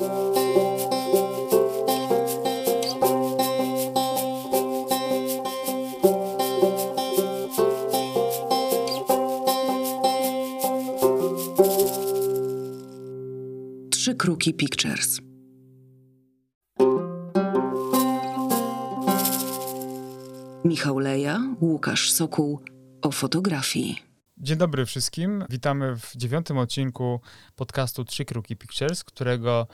Trzy Kruki Pictures. Michał Leja, Łukasz Sokół o fotografii. Dzień dobry wszystkim. Witamy w dziewiątym odcinku podcastu Trzy Kruki Pictures, którego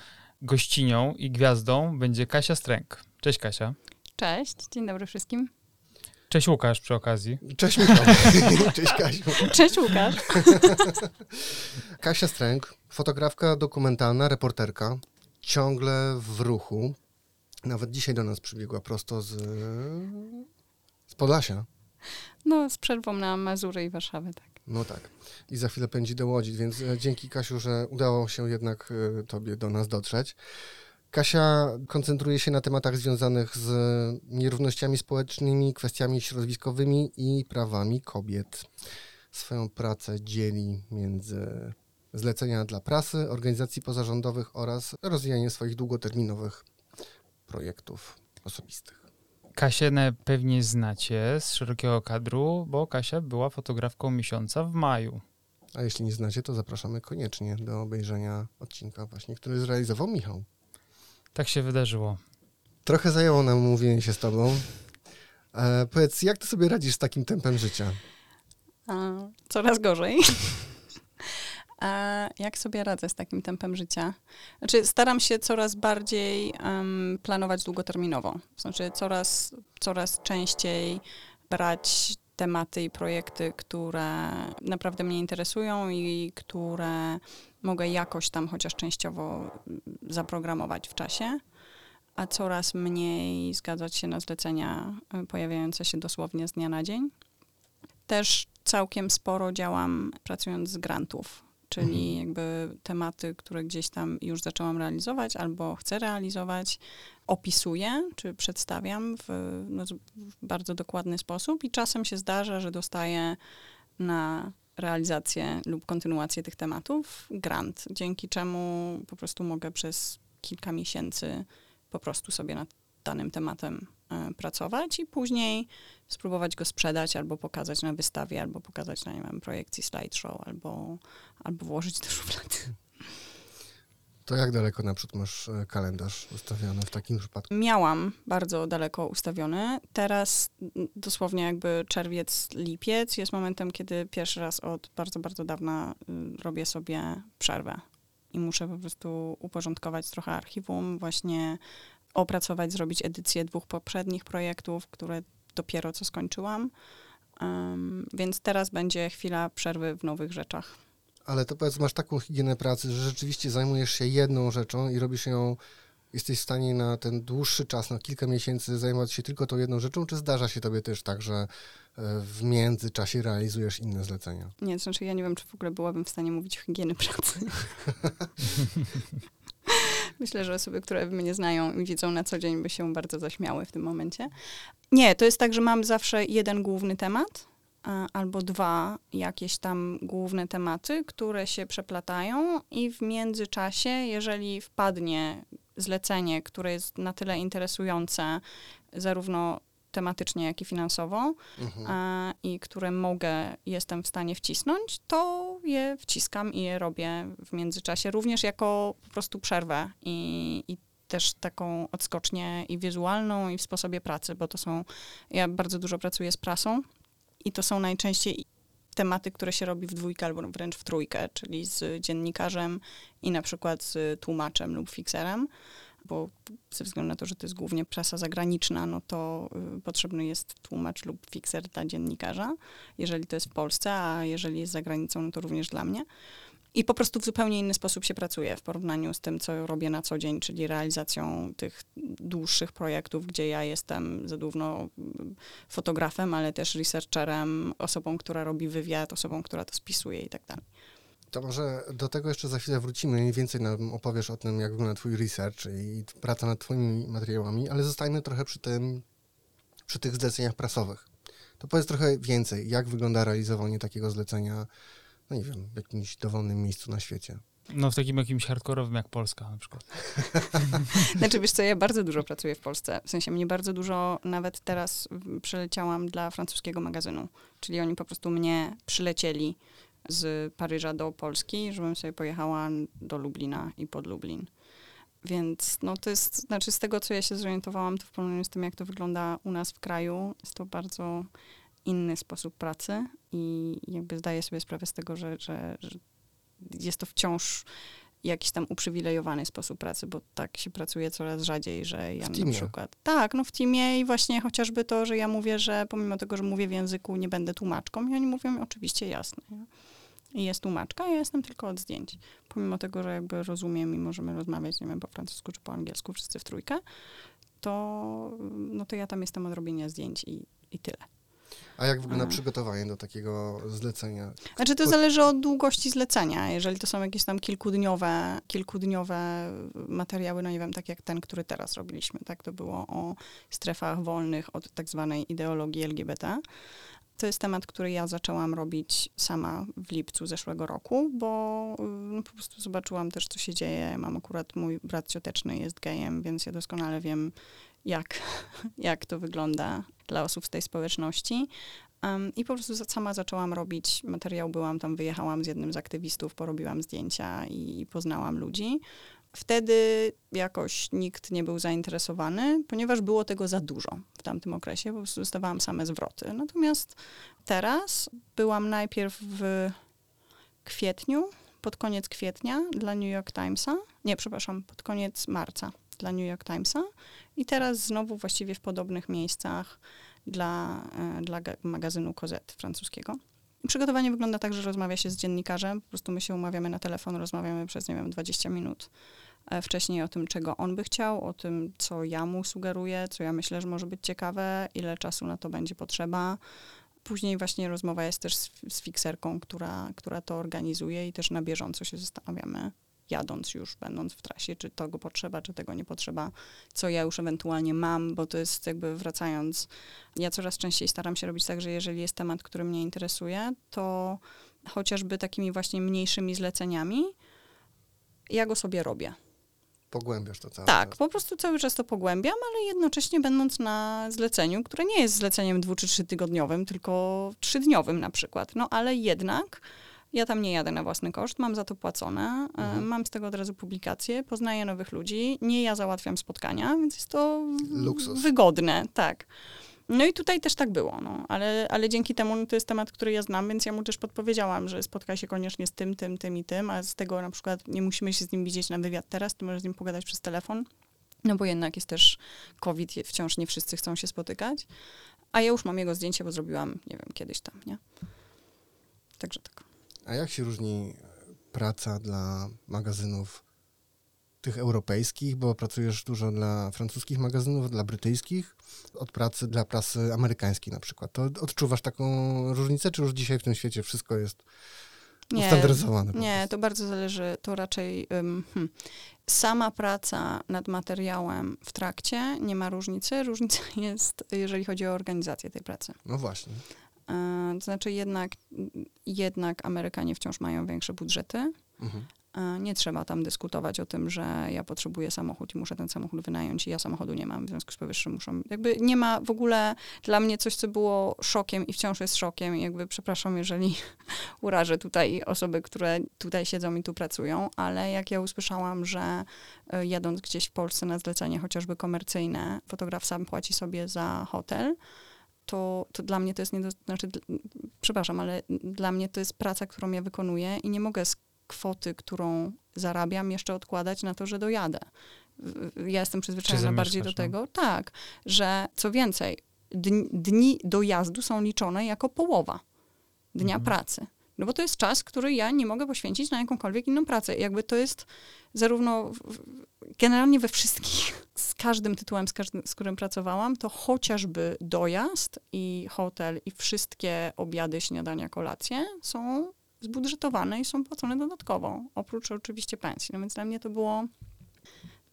gościnią i gwiazdą będzie Kasia Stręk. Cześć Kasia. Cześć, dzień dobry wszystkim. Cześć Łukasz przy okazji. Cześć Michał. Cześć Kasiu. Cześć Łukasz. Kasia Stręk, fotografka dokumentalna, reporterka, ciągle w ruchu. Nawet dzisiaj do nas przybiegła prosto z, z Podlasia. No, z przerwą na Mazury i Warszawę, tak. No tak. I za chwilę pędzi do Łodzi, więc e, dzięki Kasiu, że udało się jednak e, tobie do nas dotrzeć. Kasia koncentruje się na tematach związanych z nierównościami społecznymi, kwestiami środowiskowymi i prawami kobiet. Swoją pracę dzieli między zlecenia dla prasy, organizacji pozarządowych oraz rozwijanie swoich długoterminowych projektów osobistych. Kasię na- pewnie znacie z szerokiego kadru, bo Kasia była fotografką miesiąca w maju. A jeśli nie znacie, to zapraszamy koniecznie do obejrzenia odcinka właśnie, który zrealizował Michał. Tak się wydarzyło. Trochę zajęło nam mówienie się z tobą. E, powiedz, jak ty sobie radzisz z takim tempem życia? A, coraz gorzej. A jak sobie radzę z takim tempem życia? Znaczy, staram się coraz bardziej em, planować długoterminowo. Znaczy, coraz, coraz częściej brać tematy i projekty, które naprawdę mnie interesują i które mogę jakoś tam chociaż częściowo mm, zaprogramować w czasie, a coraz mniej zgadzać się na zlecenia y, pojawiające się dosłownie z dnia na dzień. Też całkiem sporo działam pracując z grantów, czyli Mhm. jakby tematy, które gdzieś tam już zaczęłam realizować albo chcę realizować, opisuję czy przedstawiam w, no, w bardzo dokładny sposób i czasem się zdarza, że dostaję na realizację lub kontynuację tych tematów grant, dzięki czemu po prostu mogę przez kilka miesięcy po prostu sobie nad danym tematem pracować i później spróbować go sprzedać albo pokazać na wystawie, albo pokazać na nie wiem, projekcji slideshow, albo, albo włożyć do szuflady. To jak daleko naprzód masz e, kalendarz ustawiony w takim przypadku? Miałam bardzo daleko ustawiony. Teraz dosłownie jakby czerwiec, lipiec jest momentem, kiedy pierwszy raz od bardzo, bardzo dawna y, robię sobie przerwę. I muszę po prostu uporządkować trochę archiwum, właśnie opracować, zrobić edycję dwóch poprzednich projektów, które dopiero co skończyłam. Ym, więc teraz będzie chwila przerwy w nowych rzeczach. Ale to powiedz, masz taką higienę pracy, że rzeczywiście zajmujesz się jedną rzeczą i robisz ją, jesteś w stanie na ten dłuższy czas, na kilka miesięcy zajmować się tylko tą jedną rzeczą, czy zdarza się tobie też tak, że e, w międzyczasie realizujesz inne zlecenia? Nie, to znaczy ja nie wiem, czy w ogóle byłabym w stanie mówić higieny pracy. Myślę, że osoby, które mnie znają i widzą na co dzień, by się bardzo zaśmiały w tym momencie. Nie, to jest tak, że mam zawsze jeden główny temat albo dwa jakieś tam główne tematy, które się przeplatają i w międzyczasie, jeżeli wpadnie zlecenie, które jest na tyle interesujące, zarówno tematycznie, jak i finansowo, Mhm. a, i które mogę, jestem w stanie wcisnąć, to je wciskam i je robię w międzyczasie, również jako po prostu przerwę i, i też taką odskocznię i wizualną, i w sposobie pracy, bo to są, ja bardzo dużo pracuję z prasą i to są najczęściej tematy, które się robi w dwójkę albo wręcz w trójkę, czyli z dziennikarzem i na przykład z tłumaczem lub fikserem bo ze względu na to, że to jest głównie prasa zagraniczna, no to y, potrzebny jest tłumacz lub fikser dla dziennikarza, jeżeli to jest w Polsce, a jeżeli jest za granicą, no to również dla mnie. I po prostu w zupełnie inny sposób się pracuje w porównaniu z tym, co robię na co dzień, czyli realizacją tych dłuższych projektów, gdzie ja jestem zarówno mm, fotografem, ale też researcherem, osobą, która robi wywiad, osobą, która to spisuje i tak dalej. To może do tego jeszcze za chwilę wrócimy i więcej nam opowiesz o tym, jak wygląda twój research i praca nad twoimi materiałami, ale zostajmy trochę przy tym, przy tych zleceniach prasowych. To powiedz trochę więcej, jak wygląda realizowanie takiego zlecenia, no nie wiem, w jakimś dowolnym miejscu na świecie. No w takim jakimś hardkorowym jak Polska na przykład. Znaczy, wiesz co, ja bardzo dużo pracuję w Polsce. W sensie mnie bardzo dużo, nawet teraz przyleciałam dla francuskiego magazynu. Czyli oni po prostu mnie przylecieli z Paryża do Polski, żebym sobie pojechała do Lublina i pod Lublin. Więc no to jest, znaczy z tego, co ja się zorientowałam, to w porównaniu z tym, jak to wygląda u nas w kraju, jest to bardzo inny sposób pracy i jakby zdaję sobie sprawę z tego, że, że, że jest to wciąż jakiś tam uprzywilejowany sposób pracy, bo tak się pracuje coraz rzadziej, że ja na przykład. Tak, no w teamie i właśnie chociażby to, że ja mówię, że pomimo tego, że mówię w języku, nie będę tłumaczką, i oni mówią, oczywiście jasne. nie? I jest tłumaczka, ja jestem tylko od zdjęć. Pomimo tego, że jakby rozumiem i możemy rozmawiać, nie wiem, po francusku czy po angielsku, wszyscy w trójkę, to, no to ja tam jestem od robienia zdjęć i, i tyle. A jak wygląda A. przygotowanie do takiego zlecenia? Znaczy to zależy od długości zlecenia. Jeżeli to są jakieś tam kilkudniowe, kilkudniowe materiały, no nie wiem, tak jak ten, który teraz robiliśmy, tak, to było o strefach wolnych od tak zwanej ideologii LGBT. To jest temat, który ja zaczęłam robić sama w lipcu zeszłego roku, bo y, no, po prostu zobaczyłam też, co się dzieje. Mam akurat, mój brat cioteczny jest gejem, więc ja doskonale wiem, jak, jak to wygląda dla osób z tej społeczności. Um, I po prostu sama zaczęłam robić materiał, byłam tam, wyjechałam z jednym z aktywistów, porobiłam zdjęcia i poznałam ludzi. Wtedy jakoś nikt nie był zainteresowany, ponieważ było tego za dużo w tamtym okresie, po prostu dostawałam same zwroty. Natomiast teraz byłam najpierw w kwietniu, pod koniec kwietnia dla New York Timesa, nie, przepraszam, pod koniec marca dla New York Timesa i teraz znowu właściwie w podobnych miejscach dla, e, dla ga- magazynu Kozet francuskiego. Przygotowanie wygląda tak, że rozmawia się z dziennikarzem, po prostu my się umawiamy na telefon, rozmawiamy przez, nie wiem, 20 minut wcześniej o tym, czego on by chciał, o tym, co ja mu sugeruję, co ja myślę, że może być ciekawe, ile czasu na to będzie potrzeba. Później właśnie rozmowa jest też z, z fikserką, która, która to organizuje i też na bieżąco się zastanawiamy, jadąc już, będąc w trasie, czy tego potrzeba, czy tego nie potrzeba, co ja już ewentualnie mam, bo to jest jakby wracając, ja coraz częściej staram się robić tak, że jeżeli jest temat, który mnie interesuje, to chociażby takimi właśnie mniejszymi zleceniami, ja go sobie robię. Pogłębiasz to cały Tak, czas. po prostu cały czas to pogłębiam, ale jednocześnie będąc na zleceniu, które nie jest zleceniem dwu czy trzytygodniowym, tylko trzydniowym na przykład. No ale jednak ja tam nie jadę na własny koszt, mam za to płacone, e, Mhm. mam z tego od razu publikacje, poznaję nowych ludzi, nie ja załatwiam spotkania, więc jest to Luksus. wygodne, tak. No i tutaj też tak było, no, ale, ale dzięki temu no, to jest temat, który ja znam, więc ja mu też podpowiedziałam, że spotkaj się koniecznie z tym, tym, tym i tym, a z tego na przykład nie musimy się z nim widzieć na wywiad teraz, ty możesz z nim pogadać przez telefon, no bo jednak jest też COVID, wciąż nie wszyscy chcą się spotykać, a ja już mam jego zdjęcie, bo zrobiłam, nie wiem, kiedyś tam, nie? Także tak. A jak się różni praca dla magazynów tych europejskich, bo pracujesz dużo dla francuskich magazynów, dla brytyjskich, od pracy dla prasy amerykańskiej na przykład. To odczuwasz taką różnicę, czy już dzisiaj w tym świecie wszystko jest Nie, ustandaryzowane? Nie, to bardzo zależy, to raczej hmm. sama praca nad materiałem w trakcie nie ma różnicy. Różnica jest, jeżeli chodzi o organizację tej pracy. No właśnie. E, to znaczy jednak, jednak Amerykanie wciąż mają większe budżety. Mhm. E, Nie trzeba tam dyskutować o tym, że ja potrzebuję samochód i muszę ten samochód wynająć i ja samochodu nie mam, w związku z powyższym muszą, jakby nie ma w ogóle dla mnie coś, co było szokiem i wciąż jest szokiem jakby przepraszam, jeżeli urażę tutaj osoby, które tutaj siedzą i tu pracują, ale jak ja usłyszałam, że e, jadąc gdzieś w Polsce na zlecenie chociażby komercyjne, fotograf sam płaci sobie za hotel, to, to dla mnie to jest nie do, znaczy, przepraszam, ale dla mnie to jest praca, którą ja wykonuję i nie mogę kwoty, którą zarabiam, jeszcze odkładać na to, że dojadę. Ja jestem przyzwyczajona bardziej do no. tego, tak, że co więcej, dni, dni dojazdu są liczone jako połowa dnia Mhm. pracy. No bo to jest czas, który ja nie mogę poświęcić na jakąkolwiek inną pracę. Jakby to jest zarówno w- generalnie we wszystkich, z każdym tytułem, z, każdym, z którym pracowałam, to chociażby dojazd i hotel i wszystkie obiady, śniadania, kolacje są zbudżetowane i są płacone dodatkowo, oprócz oczywiście pensji. No więc dla mnie to było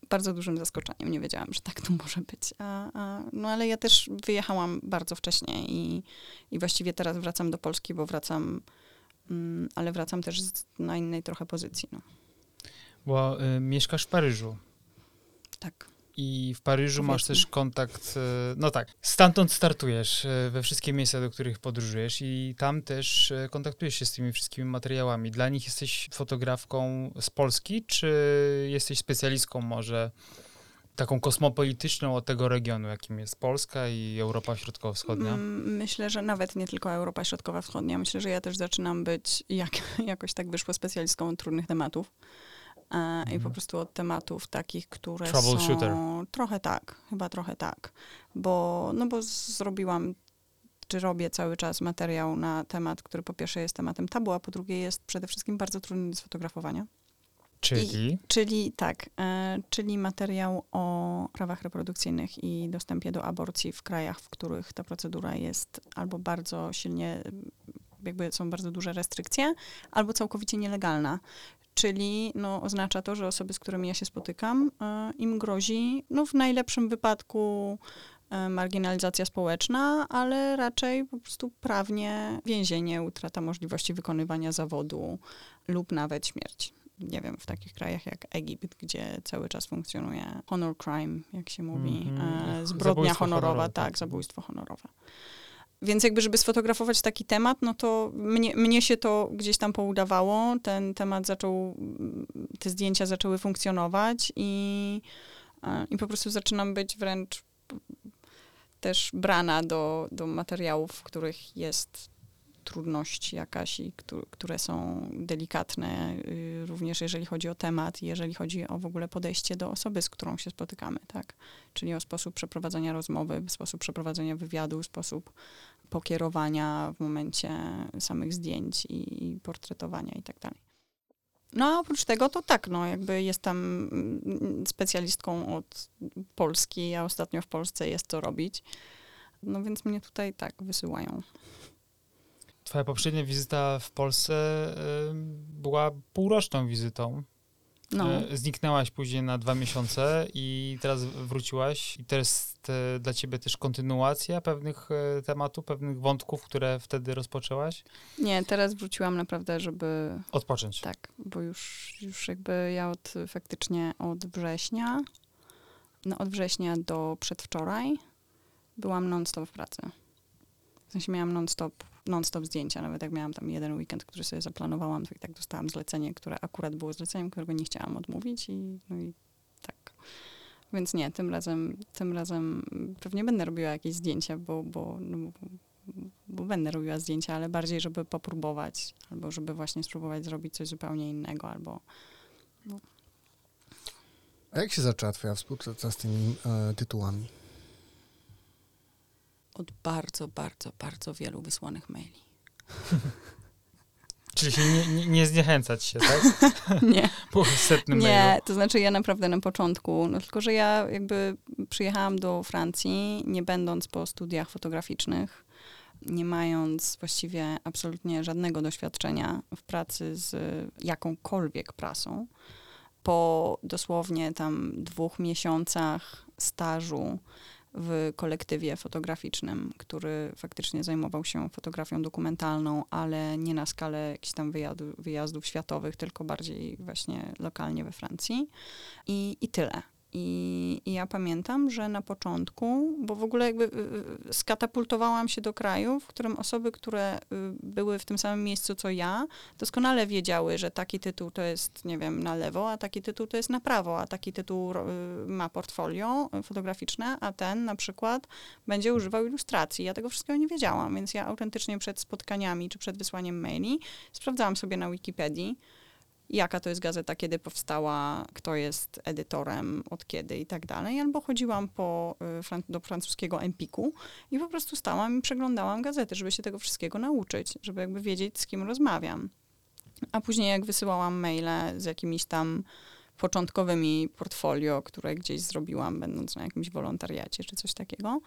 bardzo dużym zaskoczeniem. Nie wiedziałam, że tak to może być. A, a, no ale ja też wyjechałam bardzo wcześnie i, i właściwie teraz wracam do Polski, bo wracam, mm, ale wracam też z, na innej trochę pozycji. No. Bo y, mieszkasz w Paryżu. Tak. I w Paryżu masz Powiedzmy. też kontakt, y, no tak, stamtąd startujesz y, we wszystkie miejsca, do których podróżujesz i tam też y, kontaktujesz się z tymi wszystkimi materiałami. Dla nich jesteś fotografką z Polski, czy jesteś specjalistką może taką kosmopolityczną od tego regionu, jakim jest Polska i Europa Środkowo-Wschodnia? Mm, Myślę, że nawet nie tylko Europa Środkowa-Wschodnia. Myślę, że ja też zaczynam być, jak, jakoś tak wyszło, specjalistką od trudnych tematów. E, I po prostu od tematów takich, które Troubleshooter. są... Trochę tak, chyba trochę tak. Bo, no bo zrobiłam, czy robię cały czas materiał na temat, który po pierwsze jest tematem tabu, a po drugie jest przede wszystkim bardzo trudny do sfotografowania. Czyli Czyli tak, e, czyli materiał o prawach reprodukcyjnych i dostępie do aborcji w krajach, w których ta procedura jest albo bardzo silnie, jakby są bardzo duże restrykcje, albo całkowicie nielegalna. Czyli no, oznacza to, że osoby, z którymi ja się spotykam, e, im grozi no, w najlepszym wypadku e, marginalizacja społeczna, ale raczej po prostu prawnie więzienie, utrata możliwości wykonywania zawodu lub nawet śmierć nie wiem, w takich krajach jak Egipt, gdzie cały czas funkcjonuje honor crime, jak się mówi, Mhm. e, zbrodnia Zabójstwo honorowa, honorowe, tak, tak. zabójstwo honorowe. Więc jakby, żeby sfotografować taki temat, no to mnie, mnie się to gdzieś tam poudawało. Ten temat zaczął, te zdjęcia zaczęły funkcjonować i, e, i po prostu zaczynam być wręcz też brana do, do materiałów, w których jest trudność jakaś, i któ- które są delikatne, y, również jeżeli chodzi o temat, jeżeli chodzi o w ogóle podejście do osoby, z którą się spotykamy, tak? Czyli o sposób przeprowadzenia rozmowy, sposób przeprowadzenia wywiadu, sposób pokierowania w momencie samych zdjęć i, portretowania i tak dalej. No a oprócz tego to tak, no jakby jestem mm, specjalistką od Polski, a ostatnio w Polsce jest co robić. No więc mnie tutaj tak wysyłają. twoja poprzednia wizyta w Polsce była półroczną wizytą. No. E, Zniknęłaś później na dwa miesiące i teraz wróciłaś. I to jest e, dla ciebie też kontynuacja pewnych e, tematów, pewnych wątków, które wtedy rozpoczęłaś? Nie, teraz wróciłam naprawdę, żeby Odpocząć. tak, bo już, już jakby ja od faktycznie od września, no od września do przedwczoraj byłam non-stop w pracy. W sensie miałam non-stop, non-stop zdjęcia, nawet jak miałam tam jeden weekend, który sobie zaplanowałam, to i tak dostałam zlecenie, które akurat było zleceniem, którego nie chciałam odmówić i, no i tak. Więc nie, tym razem, tym razem pewnie będę robiła jakieś zdjęcia, bo, bo, no, bo, będę robiła zdjęcia, ale bardziej, żeby popróbować, albo żeby właśnie spróbować zrobić coś zupełnie innego, albo A jak się zaczęła twoja współpraca z tymi e, tytułami? Od bardzo, bardzo, bardzo wielu wysłanych maili. Czyli się nie, nie, nie zniechęcać się, tak? Nie. Po setnym Nie, mailu. to znaczy ja naprawdę na początku, no tylko, że ja jakby przyjechałam do Francji, nie będąc po studiach fotograficznych, nie mając właściwie absolutnie żadnego doświadczenia w pracy z jakąkolwiek prasą. Po dosłownie tam dwóch miesiącach stażu w kolektywie fotograficznym, który faktycznie zajmował się fotografią dokumentalną, ale nie na skalę jakichś tam wyjazdów światowych, tylko bardziej właśnie lokalnie we Francji. I, i tyle. I, I ja pamiętam, że na początku, bo w ogóle jakby y, y, skatapultowałam się do kraju, w którym osoby, które y, były w tym samym miejscu co ja, doskonale wiedziały, że taki tytuł to jest, nie wiem, na lewo, a taki tytuł to jest na prawo, a taki tytuł y, ma portfolio y, fotograficzne, a ten na przykład będzie używał ilustracji. Ja tego wszystkiego nie wiedziałam, więc ja autentycznie przed spotkaniami czy przed wysłaniem maili sprawdzałam sobie na Wikipedii, jaka to jest gazeta, kiedy powstała, kto jest edytorem, od kiedy i tak dalej. Albo chodziłam po, y, do francuskiego Empiku i po prostu stałam i przeglądałam gazety, żeby się tego wszystkiego nauczyć, żeby jakby wiedzieć, z kim rozmawiam. A później jak wysyłałam maile z jakimiś tam początkowymi portfolio, które gdzieś zrobiłam, będąc na jakimś wolontariacie czy coś takiego,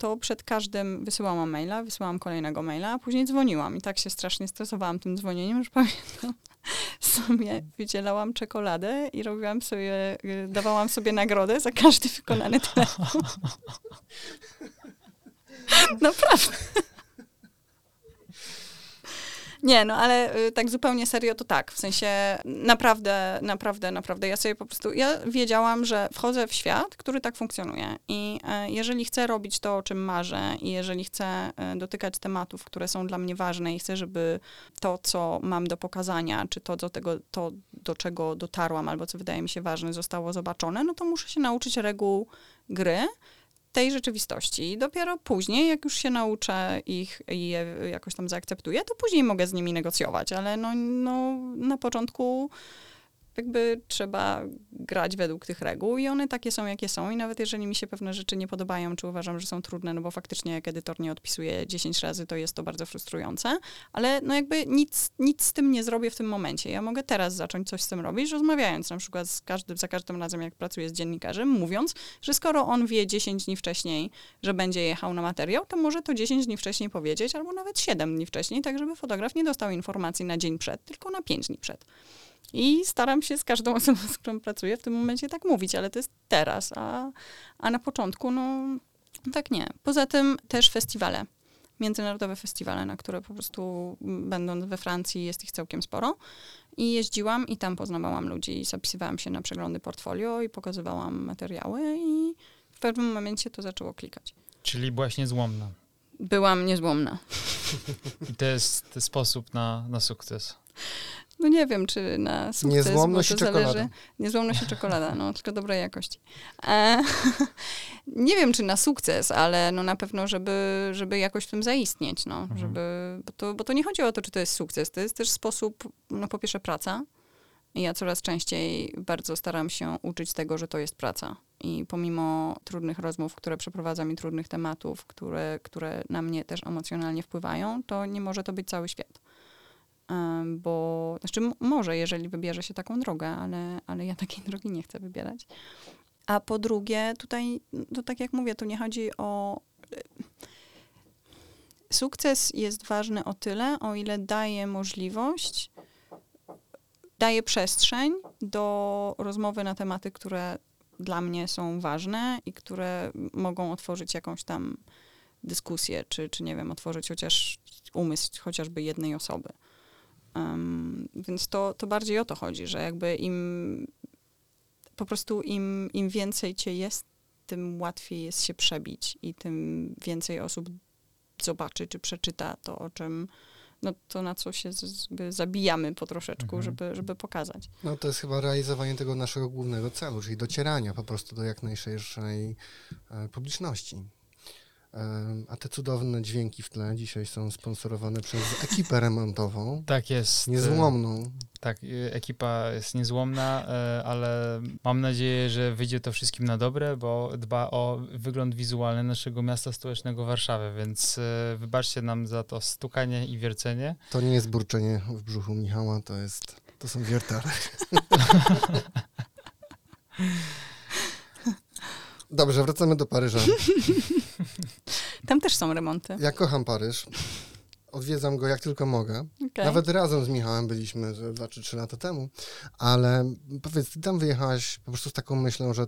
to przed każdym wysyłałam maila, wysyłałam kolejnego maila, a później dzwoniłam. I tak się strasznie stresowałam tym dzwonieniem, że pamiętam, sobie wydzielałam czekoladę i robiłam sobie, y, dawałam sobie nagrodę za każdy wykonany telefon. Naprawdę. Nie, no ale y, tak zupełnie serio to tak. W sensie naprawdę, naprawdę, naprawdę. Ja sobie po prostu, ja wiedziałam, że wchodzę w świat, który tak funkcjonuje. I e, jeżeli chcę robić to, o czym marzę, i jeżeli chcę e, dotykać tematów, które są dla mnie ważne, i chcę, żeby to, co mam do pokazania, czy to do tego, to, do czego dotarłam, albo co wydaje mi się ważne, zostało zobaczone, no to muszę się nauczyć reguł gry tej rzeczywistości. I dopiero później, jak już się nauczę ich i je jakoś tam zaakceptuję, to później mogę z nimi negocjować, ale no, no na początku jakby trzeba grać według tych reguł i one takie są, jakie są i nawet jeżeli mi się pewne rzeczy nie podobają, czy uważam, że są trudne, no bo faktycznie jak edytor nie odpisuje 10 razy, to jest to bardzo frustrujące, ale no jakby nic, nic z tym nie zrobię w tym momencie. Ja mogę teraz zacząć coś z tym robić, rozmawiając na przykład z każdym, za każdym razem, jak pracuję z dziennikarzem, mówiąc, że skoro on wie 10 dni wcześniej, że będzie jechał na materiał, to może to 10 dni wcześniej powiedzieć, albo nawet 7 dni wcześniej, tak żeby fotograf nie dostał informacji na dzień przed, tylko na 5 dni przed. I staram się z każdą osobą, z którą pracuję, w tym momencie tak mówić, ale to jest teraz, a, a na początku, no tak nie. Poza tym też festiwale, międzynarodowe festiwale, na które po prostu będąc we Francji jest ich całkiem sporo. I jeździłam i tam poznawałam ludzi, zapisywałam się na przeglądy portfolio i pokazywałam materiały i w pewnym momencie to zaczęło klikać. Czyli byłaś niezłomna. Byłam niezłomna. I to jest sposób na, na sukces. No nie wiem, czy na sukces, Niezłomność bo to i czekolada. zależy. Niezłomność i czekolada, no, tylko dobrej jakości. E, nie wiem, czy na sukces, ale no na pewno, żeby, żeby jakoś w tym zaistnieć, no, Mhm. żeby, bo, to, bo to nie chodzi o to, czy to jest sukces, to jest też sposób, no po pierwsze praca. I ja coraz częściej bardzo staram się uczyć tego, że to jest praca. I pomimo trudnych rozmów, które przeprowadzam i trudnych tematów, które, które na mnie też emocjonalnie wpływają, to nie może to być cały świat. Bo, znaczy może, jeżeli wybierze się taką drogę, ale, ale ja takiej drogi nie chcę wybierać. A po drugie, tutaj, to tak jak mówię, tu nie chodzi o... Sukces jest ważny o tyle, o ile daje możliwość, daje przestrzeń do rozmowy na tematy, które dla mnie są ważne i które mogą otworzyć jakąś tam dyskusję, czy, czy nie wiem, otworzyć chociaż umysł chociażby jednej osoby. Um, więc to, to bardziej o to chodzi, że jakby im po prostu im, im więcej cię jest, tym łatwiej jest się przebić i tym więcej osób zobaczy czy przeczyta to, o czym, no to na co się jakby zabijamy po troszeczku, Mhm. żeby, żeby pokazać. No to jest chyba realizowanie tego naszego głównego celu, czyli docierania po prostu do jak najszerszej e, publiczności. A te cudowne dźwięki w tle dzisiaj są sponsorowane przez ekipę remontową, Tak jest. niezłomną. Tak, y, ekipa jest niezłomna, e, ale mam nadzieję, że wyjdzie to wszystkim na dobre, bo dba o wygląd wizualny naszego miasta stołecznego Warszawy, więc wybaczcie nam za to stukanie i wiercenie. To nie jest burczenie w brzuchu Michała, to jest, to są wiertary. Dobrze, wracamy do Paryża. Tam też są remonty. Ja kocham Paryż. Odwiedzam go jak tylko mogę. Okay. Nawet razem z Michałem byliśmy że dwa czy trzy lata temu, ale powiedz, ty tam wyjechałeś po prostu z taką myślą, że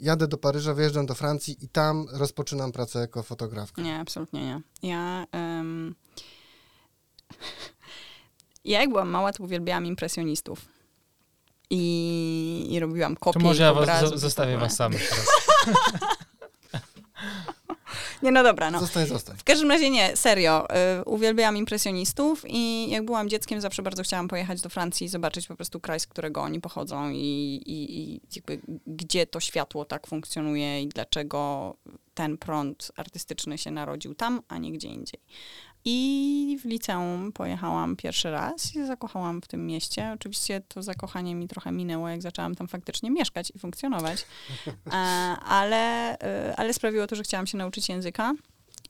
jadę do Paryża, wyjeżdżam do Francji i tam rozpoczynam pracę jako fotografka. Nie, absolutnie nie. Ja, em, ja jak byłam mała, to uwielbiałam impresjonistów. I, i robiłam To kopie może ich ja was, zostawię was samych teraz. Nie, no dobra, no. Zostań, zostań. W każdym razie nie, serio. Y, uwielbiałam impresjonistów i jak byłam dzieckiem, zawsze bardzo chciałam pojechać do Francji i zobaczyć po prostu kraj, z którego oni pochodzą i, i, i jakby gdzie to światło tak funkcjonuje i dlaczego ten prąd artystyczny się narodził tam, a nie gdzie indziej. I w liceum pojechałam pierwszy raz i zakochałam w tym mieście. Oczywiście to zakochanie mi trochę minęło, jak zaczęłam tam faktycznie mieszkać i funkcjonować. E, ale, e, ale sprawiło to, że chciałam się nauczyć języka.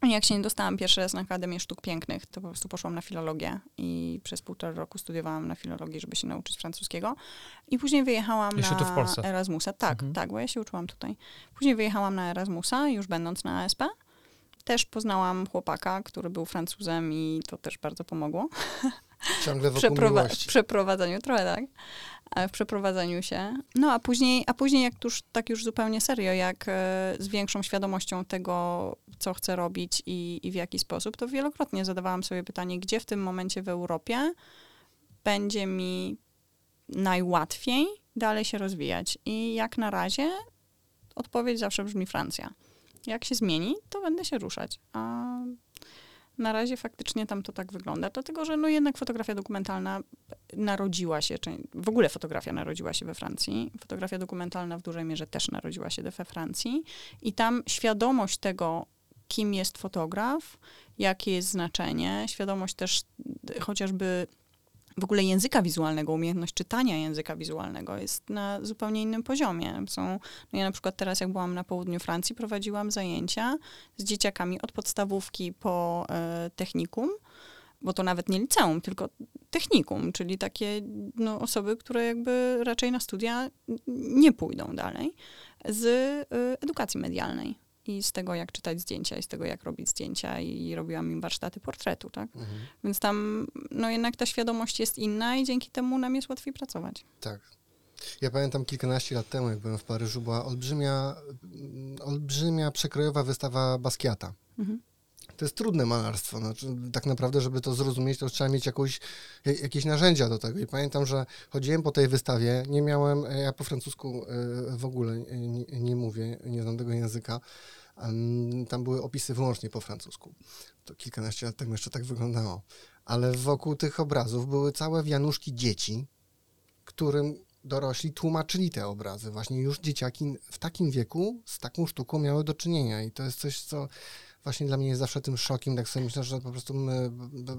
I Jak się nie dostałam pierwszy raz na Akademię Sztuk Pięknych, to po prostu poszłam na filologię i przez półtora roku studiowałam na filologii, żeby się nauczyć francuskiego. I później wyjechałam Jeszcze na? Erasmusa. Tak, Mhm. tak, bo ja się uczyłam tutaj. Później wyjechałam na Erasmusa, już będąc na ASP. Też poznałam chłopaka, który był Francuzem i to też bardzo pomogło. Ciągle wokół Przeprowa- miłości. w przeprowadzeniu, trochę tak, ale w przeprowadzeniu się. No a później, a później jak już tak już zupełnie serio, jak e, z większą świadomością tego, co chcę robić i, i w jaki sposób, to wielokrotnie zadawałam sobie pytanie, gdzie w tym momencie w Europie będzie mi najłatwiej dalej się rozwijać. I jak na razie odpowiedź zawsze brzmi Francja. Jak się zmieni, to będę się ruszać. A na razie faktycznie tam to tak wygląda, dlatego że no jednak fotografia dokumentalna narodziła się, czy w ogóle fotografia narodziła się we Francji. Fotografia dokumentalna w dużej mierze też narodziła się we Francji. I tam świadomość tego, kim jest fotograf, jakie jest znaczenie, świadomość też chociażby w ogóle języka wizualnego, umiejętność czytania języka wizualnego jest na zupełnie innym poziomie. Są, no ja na przykład teraz, jak byłam na południu Francji, prowadziłam zajęcia z dzieciakami od podstawówki po e, technikum, bo to nawet nie liceum, tylko technikum, czyli takie no, osoby, które jakby raczej na studia nie pójdą dalej, z e, edukacji medialnej i z tego, jak czytać zdjęcia, i z tego, jak robić zdjęcia, i robiłam im warsztaty portretu, tak? Mhm. Więc tam, no jednak ta świadomość jest inna i dzięki temu nam jest łatwiej pracować. Tak. Ja pamiętam kilkanaście lat temu, jak byłem w Paryżu, była olbrzymia, olbrzymia przekrojowa wystawa Basquiata. Mhm. To jest trudne malarstwo. Znaczy, tak naprawdę, żeby to zrozumieć, to trzeba mieć jakąś, ja- jakieś narzędzia do tego. I pamiętam, że chodziłem po tej wystawie, nie miałem, ja po francusku e, w ogóle nie, nie mówię, nie znam tego języka. Tam były opisy wyłącznie po francusku. To kilkanaście lat temu jeszcze tak wyglądało. Ale wokół tych obrazów były całe wianuszki dzieci, którym dorośli tłumaczyli te obrazy. Właśnie już dzieciaki w takim wieku z taką sztuką miały do czynienia. I to jest coś, co właśnie dla mnie jest zawsze tym szokiem. Tak sobie myślę, że po prostu my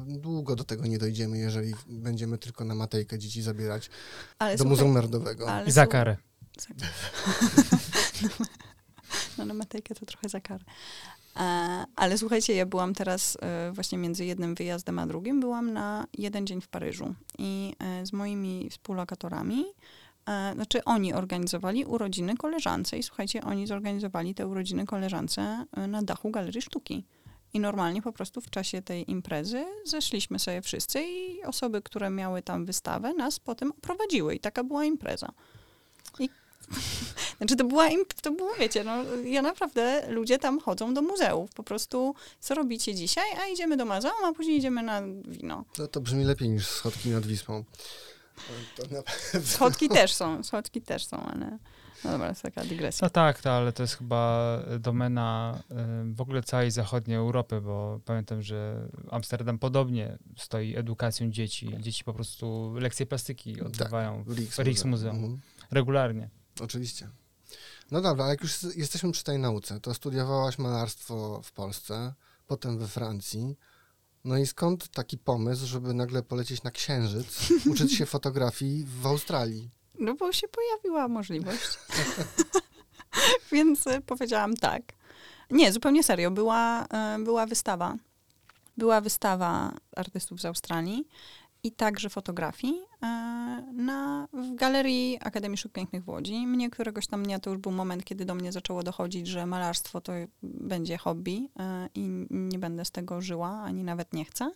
długo do tego nie dojdziemy, jeżeli będziemy tylko na Matejkę dzieci zabierać Ale do Muzeum Narodowego. ale I za karę. No na Matejkę to trochę za karę. E, ale słuchajcie, ja byłam teraz e, właśnie między jednym wyjazdem a drugim, byłam na jeden dzień w Paryżu i e, z moimi współlokatorami, znaczy oni organizowali urodziny koleżance i słuchajcie, oni zorganizowali te urodziny koleżance e, na dachu Galerii Sztuki. I normalnie po prostu w czasie tej imprezy zeszliśmy sobie wszyscy i osoby, które miały tam wystawę, nas potem oprowadziły i taka była impreza. I znaczy to była, im- to było, wiecie, no ja naprawdę, ludzie tam chodzą do muzeów, po prostu co robicie dzisiaj, a idziemy do muzeum, a później idziemy na wino. No to brzmi lepiej niż schodki nad Wisłą. Schodki też są, schodki też są, ale no dobra, to jest taka dygresja. No tak, to, ale to jest chyba domena y, w ogóle całej zachodniej Europy, bo pamiętam, że Amsterdam podobnie stoi edukacją dzieci. Dzieci po prostu lekcje plastyki odbywają W w Rijksmuseum Mhm. regularnie. Oczywiście. No dobra, ale jak już jesteśmy przy tej nauce, to studiowałaś malarstwo w Polsce, potem we Francji. No i skąd taki pomysł, żeby nagle polecieć na Księżyc, uczyć się fotografii w Australii? No bo się pojawiła możliwość. Więc e, powiedziałam tak. Nie, zupełnie serio. Była, e, była wystawa. Była wystawa artystów z Australii i także fotografii na, w Galerii Akademii Sztuk Pięknych w Łodzi. Mnie któregoś tam dnia to już był moment, kiedy do mnie zaczęło dochodzić, że malarstwo to będzie hobby e, i nie będę z tego żyła, ani nawet nie chcę.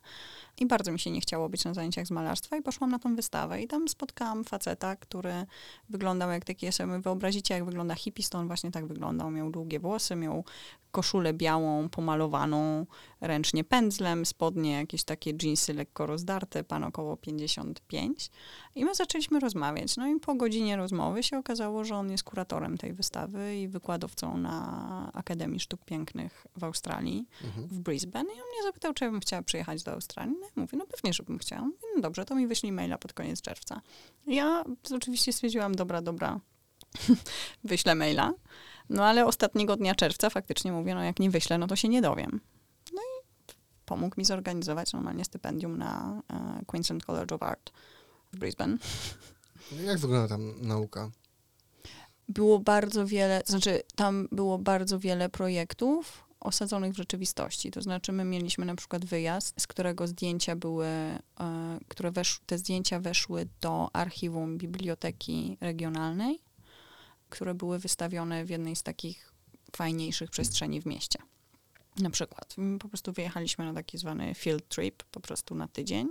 I bardzo mi się nie chciało być na zajęciach z malarstwa i poszłam na tą wystawę. I tam spotkałam faceta, który wyglądał jak taki, sobie wyobrazicie, jak wygląda hippie, on właśnie tak wyglądał. Miał długie włosy, miał koszulę białą, pomalowaną ręcznie pędzlem, spodnie jakieś takie dżinsy lekko rozdarte, pan około 55. I my zaczęliśmy rozmawiać. No i po godzinie rozmowy się okazało, że on jest kuratorem tej wystawy i wykładowcą na Akademii Sztuk Pięknych w Australii Mhm. w Brisbane i on mnie zapytał, czy ja bym chciała przyjechać do Australii. No, ja mówię, no pewnie, żebym chciała. Mówię, no dobrze, to mi wyślij maila pod koniec czerwca. Ja oczywiście stwierdziłam, dobra, dobra, wyślę maila. No ale ostatniego dnia czerwca faktycznie mówię, no jak nie wyślę, no to się nie dowiem. No i pomógł mi zorganizować normalnie stypendium na e, Queensland College of Art w Brisbane. Jak wygląda tam nauka? było bardzo wiele, to znaczy tam było bardzo wiele projektów osadzonych w rzeczywistości. To znaczy my mieliśmy na przykład wyjazd, z którego zdjęcia były, e, które wesz, te zdjęcia weszły do archiwum biblioteki regionalnej, które były wystawione w jednej z takich fajniejszych przestrzeni w mieście. Na przykład. Po prostu wyjechaliśmy na taki zwany field trip, po prostu na tydzień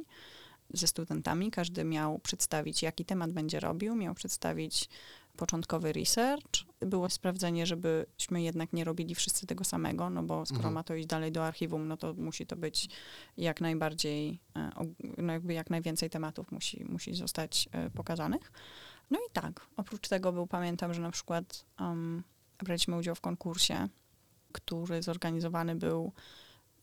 ze studentami. Każdy miał przedstawić, jaki temat będzie robił, miał przedstawić początkowy research. Było sprawdzenie, żebyśmy jednak nie robili wszyscy tego samego, no bo skoro Mhm. ma to iść dalej do archiwum, no to musi to być jak najbardziej, e, no jakby jak najwięcej tematów musi, musi zostać e, pokazanych. No i tak, oprócz tego był, pamiętam, że na przykład um, braliśmy udział w konkursie, który zorganizowany był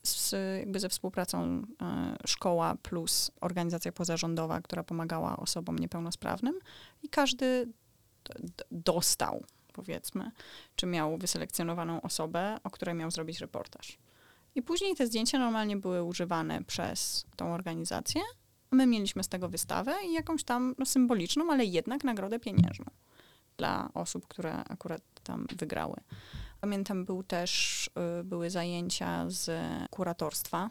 z, jakby ze współpracą e, szkoła plus organizacja pozarządowa, która pomagała osobom niepełnosprawnym i każdy dostał, powiedzmy, czy miał wyselekcjonowaną osobę, o której miał zrobić reportaż. I później te zdjęcia normalnie były używane przez tą organizację. My mieliśmy z tego wystawę i jakąś tam no, symboliczną, ale jednak nagrodę pieniężną dla osób, które akurat tam wygrały. Pamiętam, był też, y, były zajęcia z kuratorstwa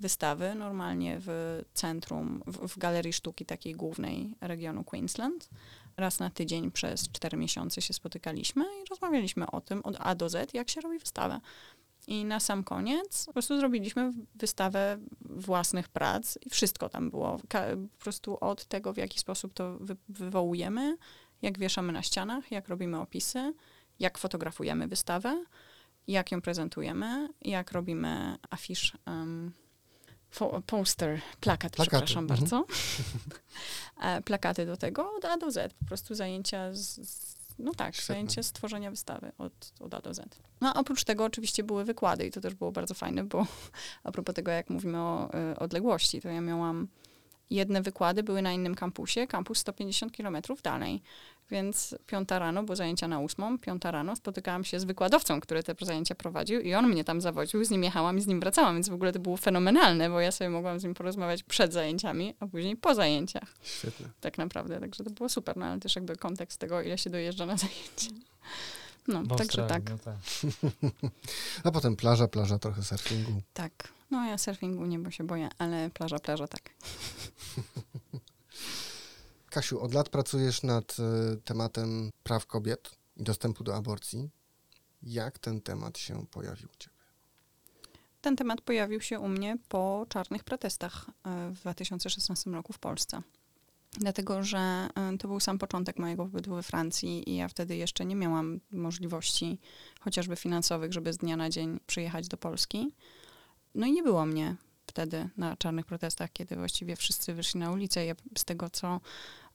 wystawy, normalnie w centrum, w, w Galerii Sztuki takiej głównej regionu Queensland. Raz na tydzień przez cztery miesiące się spotykaliśmy i rozmawialiśmy o tym od A do Z, jak się robi wystawę. I na sam koniec po prostu zrobiliśmy wystawę własnych prac i wszystko tam było. Po prostu od tego, w jaki sposób to wy- wywołujemy, jak wieszamy na ścianach, jak robimy opisy, jak fotografujemy wystawę, jak ją prezentujemy, jak robimy afisz, um, poster, plakat, Plakaty, przepraszam mhm. bardzo. E, Plakaty do tego od A do Z, po prostu zajęcia z, no tak, Świetne. zajęcie z tworzenia wystawy od, od A do Z. No a oprócz tego oczywiście były wykłady i to też było bardzo fajne, bo a propos tego, jak mówimy o y, odległości, to ja miałam jedne wykłady były na innym kampusie, kampus 150 kilometrów dalej. Więc piąta rano, bo zajęcia na ósmą, piąta rano spotykałam się z wykładowcą, który te zajęcia prowadził i on mnie tam zawodził, z nim jechałam i z nim wracałam, więc w ogóle to było fenomenalne, bo ja sobie mogłam z nim porozmawiać przed zajęciami, a później po zajęciach Świetnie. tak naprawdę. Także to było super, no ale też jakby kontekst tego, ile się dojeżdża na zajęcia. No, także tak, No tak. A potem plaża, plaża, trochę surfingu. tak. No ja surfingu nie, bo się boję, ale plaża, plaża, tak. Kasiu, od lat pracujesz nad y, tematem praw kobiet i dostępu do aborcji. Jak ten temat się pojawił u Ciebie? Ten temat pojawił się u mnie po czarnych protestach e, w 2016 roku w Polsce. Dlatego, że e, to był sam początek mojego pobytu we Francji i ja wtedy jeszcze nie miałam możliwości, chociażby finansowych, żeby z dnia na dzień przyjechać do Polski. No i nie było mnie wtedy na czarnych protestach, kiedy właściwie wszyscy wyszli na ulicę. Ja z tego, co,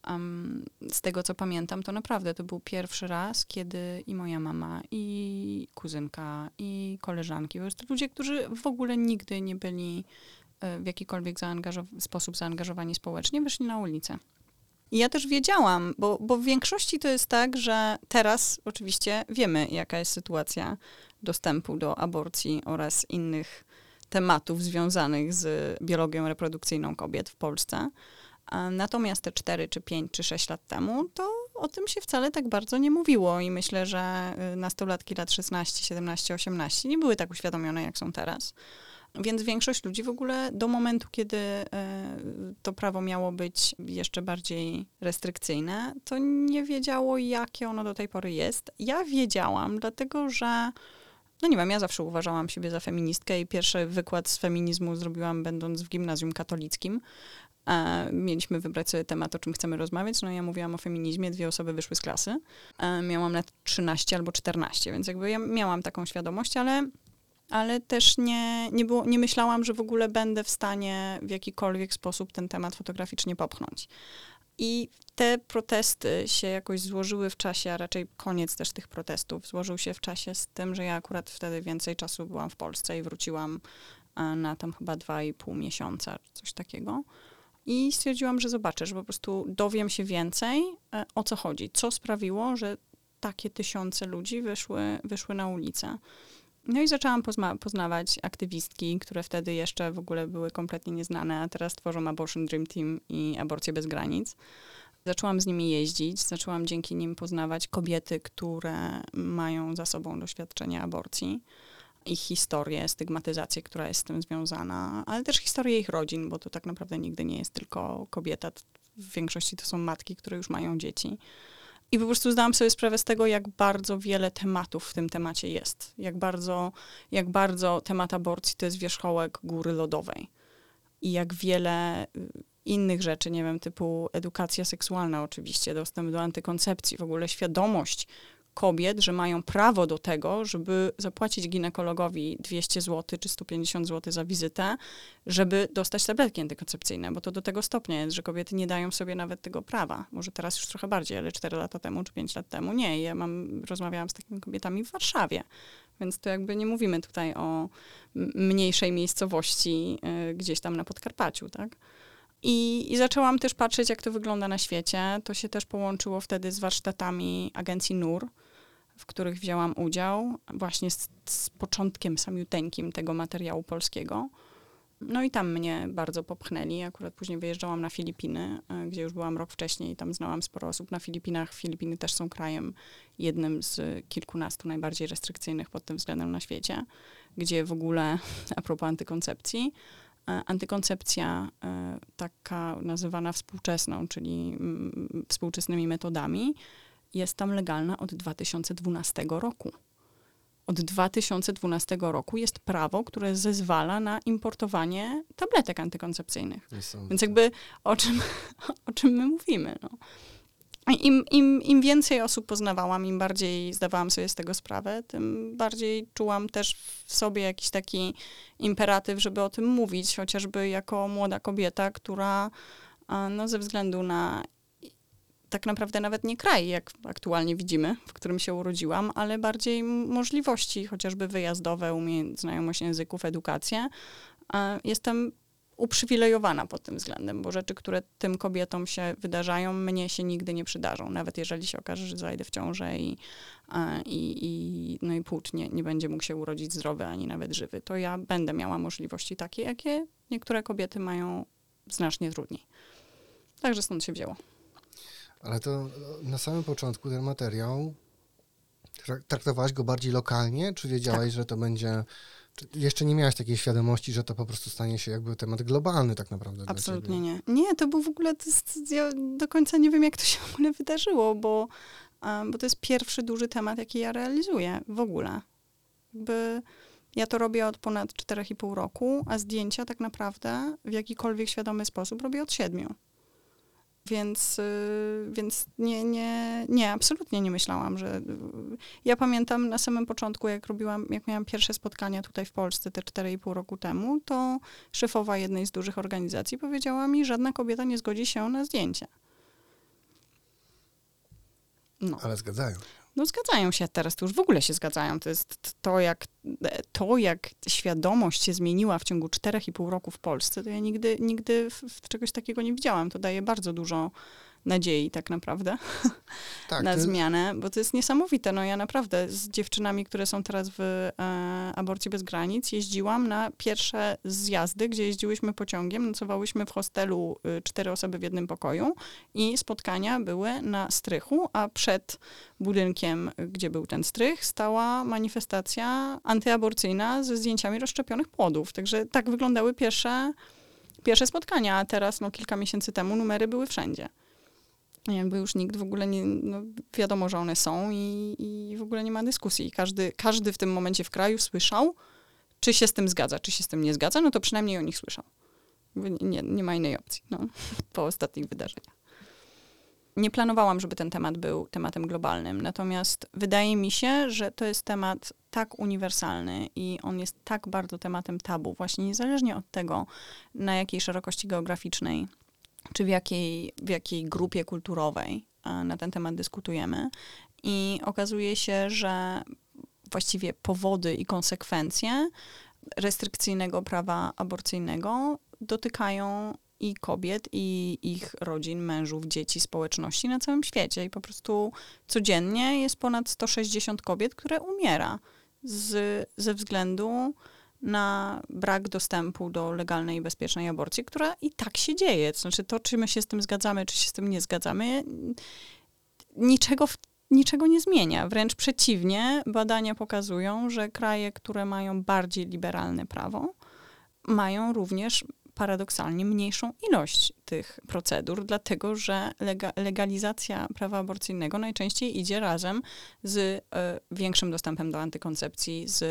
em, z tego, co pamiętam, to naprawdę to był pierwszy raz, kiedy i moja mama, i kuzynka, i koleżanki, po prostu ludzie, którzy w ogóle nigdy nie byli e, w jakikolwiek sposób zaangażowani społecznie, wyszli na ulicę. I ja też wiedziałam, bo, bo w większości to jest tak, że teraz oczywiście wiemy, jaka jest sytuacja dostępu do aborcji oraz innych tematów związanych z biologią reprodukcyjną kobiet w Polsce. Natomiast te 4 czy 5 czy 6 lat temu, to o tym się wcale tak bardzo nie mówiło i myślę, że y, nastolatki lat 16, 17, 18 nie były tak uświadomione, jak są teraz. Więc większość ludzi w ogóle do momentu, kiedy e, to prawo miało być jeszcze bardziej restrykcyjne, to nie wiedziało, jakie ono do tej pory jest. Ja wiedziałam, dlatego że no nie wiem, ja zawsze uważałam siebie za feministkę i pierwszy wykład z feminizmu zrobiłam będąc w gimnazjum katolickim. E, mieliśmy wybrać sobie temat, o czym chcemy rozmawiać. No ja mówiłam o feminizmie, dwie osoby wyszły z klasy. E, miałam lat 13 albo 14, więc jakby ja miałam taką świadomość, ale, ale też nie, nie, było, nie myślałam, że w ogóle będę w stanie w jakikolwiek sposób ten temat fotograficznie popchnąć. I te protesty się jakoś złożyły w czasie, a raczej koniec też tych protestów, złożył się w czasie z tym, że ja akurat wtedy więcej czasu byłam w Polsce i wróciłam e, na tam chyba dwa i pół miesiąca, coś takiego. I stwierdziłam, że zobaczę, że po prostu dowiem się więcej, e, o co chodzi. Co sprawiło, że takie tysiące ludzi wyszły, wyszły na ulicę. No i zaczęłam pozna- poznawać aktywistki, które wtedy jeszcze w ogóle były kompletnie nieznane, a teraz tworzą Abortion Dream Team i Aborcję Bez Granic. Zaczęłam z nimi jeździć, zaczęłam dzięki nim poznawać kobiety, które mają za sobą doświadczenie aborcji, ich historię, stygmatyzację, która jest z tym związana, ale też historię ich rodzin, bo to tak naprawdę nigdy nie jest tylko kobieta. W większości to są matki, które już mają dzieci. I po prostu zdałam sobie sprawę z tego, jak bardzo wiele tematów w tym temacie jest. Jak bardzo, jak bardzo temat aborcji to jest wierzchołek góry lodowej. I jak wiele y, innych rzeczy, nie wiem, typu edukacja seksualna oczywiście, dostęp do antykoncepcji, w ogóle świadomość kobiet, że mają prawo do tego, żeby zapłacić ginekologowi 200 zł czy 150 zł za wizytę, żeby dostać tabletki antykoncepcyjne, bo to do tego stopnia jest, że kobiety nie dają sobie nawet tego prawa. Może teraz już trochę bardziej, ale 4 lata temu czy 5 lat temu nie. Ja mam, rozmawiałam z takimi kobietami w Warszawie, więc to jakby nie mówimy tutaj o mniejszej miejscowości y, gdzieś tam na Podkarpaciu, tak? I, I, zaczęłam też patrzeć, jak to wygląda na świecie. To się też połączyło wtedy z warsztatami agencji NUR, w których wzięłam udział, właśnie z, z początkiem samiuteńkim tego materiału polskiego. No i tam mnie bardzo popchnęli. Akurat później wyjeżdżałam na Filipiny, e, gdzie już byłam rok wcześniej i tam znałam sporo osób na Filipinach. Filipiny też są krajem jednym z kilkunastu najbardziej restrykcyjnych pod tym względem na świecie, gdzie w ogóle, a propos antykoncepcji, e, antykoncepcja e, taka nazywana współczesną, czyli mm, współczesnymi metodami, jest tam legalna od 2012 roku. Od 2012 roku jest prawo, które zezwala na importowanie tabletek antykoncepcyjnych. Więc jakby o czym, o czym my mówimy. No. Im, im, Im więcej osób poznawałam, im bardziej zdawałam sobie z tego sprawę, tym bardziej czułam też w sobie jakiś taki imperatyw, żeby o tym mówić, chociażby jako młoda kobieta, która no, ze względu na tak naprawdę nawet nie kraj, jak aktualnie widzimy, w którym się urodziłam, ale bardziej możliwości, chociażby wyjazdowe, znajomość języków, edukację. Jestem uprzywilejowana pod tym względem, bo rzeczy, które tym kobietom się wydarzają, mnie się nigdy nie przydarzą. Nawet jeżeli się okaże, że zajdę w ciążę i, i, i, no i płód nie, nie będzie mógł się urodzić zdrowy, ani nawet żywy, to ja będę miała możliwości takie, jakie niektóre kobiety mają znacznie trudniej. Także stąd się wzięło. Ale to na samym początku ten materiał traktowałaś go bardziej lokalnie, czy wiedziałaś, tak. że to będzie. Jeszcze nie miałaś takiej świadomości, że to po prostu stanie się jakby temat globalny tak naprawdę. Absolutnie nie. Nie, to był w ogóle, to jest, ja do końca nie wiem, jak to się w ogóle wydarzyło, bo, bo to jest pierwszy duży temat, jaki ja realizuję w ogóle. Jakby ja to robię od ponad 4,5 roku, a zdjęcia tak naprawdę w jakikolwiek świadomy sposób robię od 7. Więc, y, więc nie, nie, nie, absolutnie nie myślałam, że. Ja pamiętam na samym początku, jak robiłam, jak miałam pierwsze spotkania tutaj w Polsce te 4,5 roku temu, to szefowa jednej z dużych organizacji powiedziała mi, żadna kobieta nie zgodzi się na zdjęcie. No. Ale zgadzają. No zgadzają się teraz, to już w ogóle się zgadzają. To jest to, jak, to, jak świadomość się zmieniła w ciągu 4,5 roku w Polsce, to ja nigdy, nigdy w, w czegoś takiego nie widziałam. To daje bardzo dużo nadziei tak naprawdę tak, na zmianę, bo to jest niesamowite. No ja naprawdę z dziewczynami, które są teraz w e, Aborcji Bez Granic, jeździłam na pierwsze zjazdy, gdzie jeździłyśmy pociągiem, nocowałyśmy w hostelu y, cztery osoby w jednym pokoju i spotkania były na strychu, a przed budynkiem, gdzie był ten strych, stała manifestacja antyaborcyjna ze zdjęciami rozszczepionych płodów. Także tak wyglądały pierwsze, pierwsze spotkania, a teraz, no kilka miesięcy temu, numery były wszędzie jakby już nikt w ogóle nie, no wiadomo, że one są i, i w ogóle nie ma dyskusji. Każdy, każdy w tym momencie w kraju słyszał, czy się z tym zgadza, czy się z tym nie zgadza, no to przynajmniej o nich słyszał. Nie, nie ma innej opcji no, po ostatnich wydarzeniach. Nie planowałam, żeby ten temat był tematem globalnym, natomiast wydaje mi się, że to jest temat tak uniwersalny i on jest tak bardzo tematem tabu, właśnie niezależnie od tego, na jakiej szerokości geograficznej czy w jakiej, w jakiej grupie kulturowej e, na ten temat dyskutujemy. I okazuje się, że właściwie powody i konsekwencje restrykcyjnego prawa aborcyjnego dotykają i kobiet, i ich rodzin, mężów, dzieci, społeczności na całym świecie. I po prostu codziennie jest ponad 160 kobiet, które umiera z, ze względu na brak dostępu do legalnej i bezpiecznej aborcji, która i tak się dzieje. To znaczy to, czy my się z tym zgadzamy, czy się z tym nie zgadzamy, niczego, niczego nie zmienia. Wręcz przeciwnie, badania pokazują, że kraje, które mają bardziej liberalne prawo, mają również paradoksalnie mniejszą ilość tych procedur, dlatego że lega, legalizacja prawa aborcyjnego najczęściej idzie razem z e, większym dostępem do antykoncepcji, z e,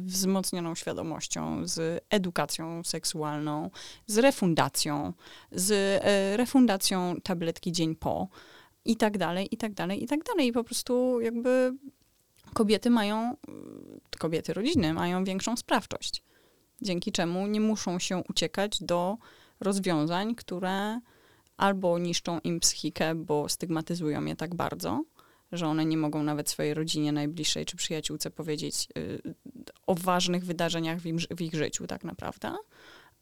wzmocnioną świadomością, z edukacją seksualną, z refundacją, z e, refundacją tabletki dzień po i tak dalej, i tak dalej, i tak dalej. I po prostu jakby kobiety mają, kobiety rodziny mają większą sprawczość dzięki czemu nie muszą się uciekać do rozwiązań, które albo niszczą im psychikę, bo stygmatyzują je tak bardzo, że one nie mogą nawet swojej rodzinie najbliższej czy przyjaciółce powiedzieć y, o ważnych wydarzeniach w, im, w, ich życiu, tak naprawdę.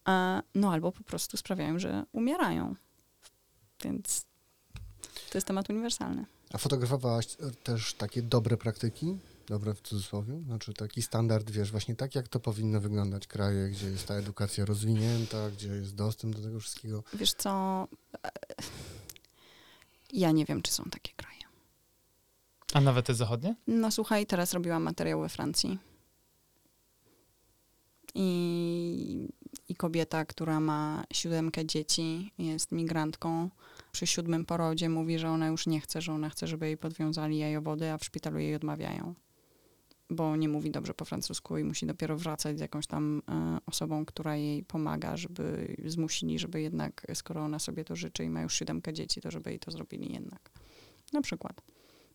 E, no albo po prostu sprawiają, że umierają. Więc to jest temat uniwersalny. A fotografowałaś też takie dobre praktyki? Dobre w cudzysłowie, znaczy taki standard, wiesz, właśnie tak, jak to powinno wyglądać kraje, gdzie jest ta edukacja rozwinięta, gdzie jest dostęp do tego wszystkiego. Wiesz co, ja nie wiem, czy są takie kraje. A nawet te zachodnie? No słuchaj, teraz robiłam materiał we Francji. I, I kobieta, która ma siódemkę dzieci, jest migrantką, przy siódmym porodzie mówi, że ona już nie chce, że ona chce, żeby jej podwiązali jajowody, a w szpitalu jej odmawiają bo nie mówi dobrze po francusku i musi dopiero wracać z jakąś tam e, osobą, która jej pomaga, żeby zmusili, żeby jednak, skoro ona sobie to życzy i ma już siódemkę dzieci, to żeby jej to zrobili jednak. Na przykład.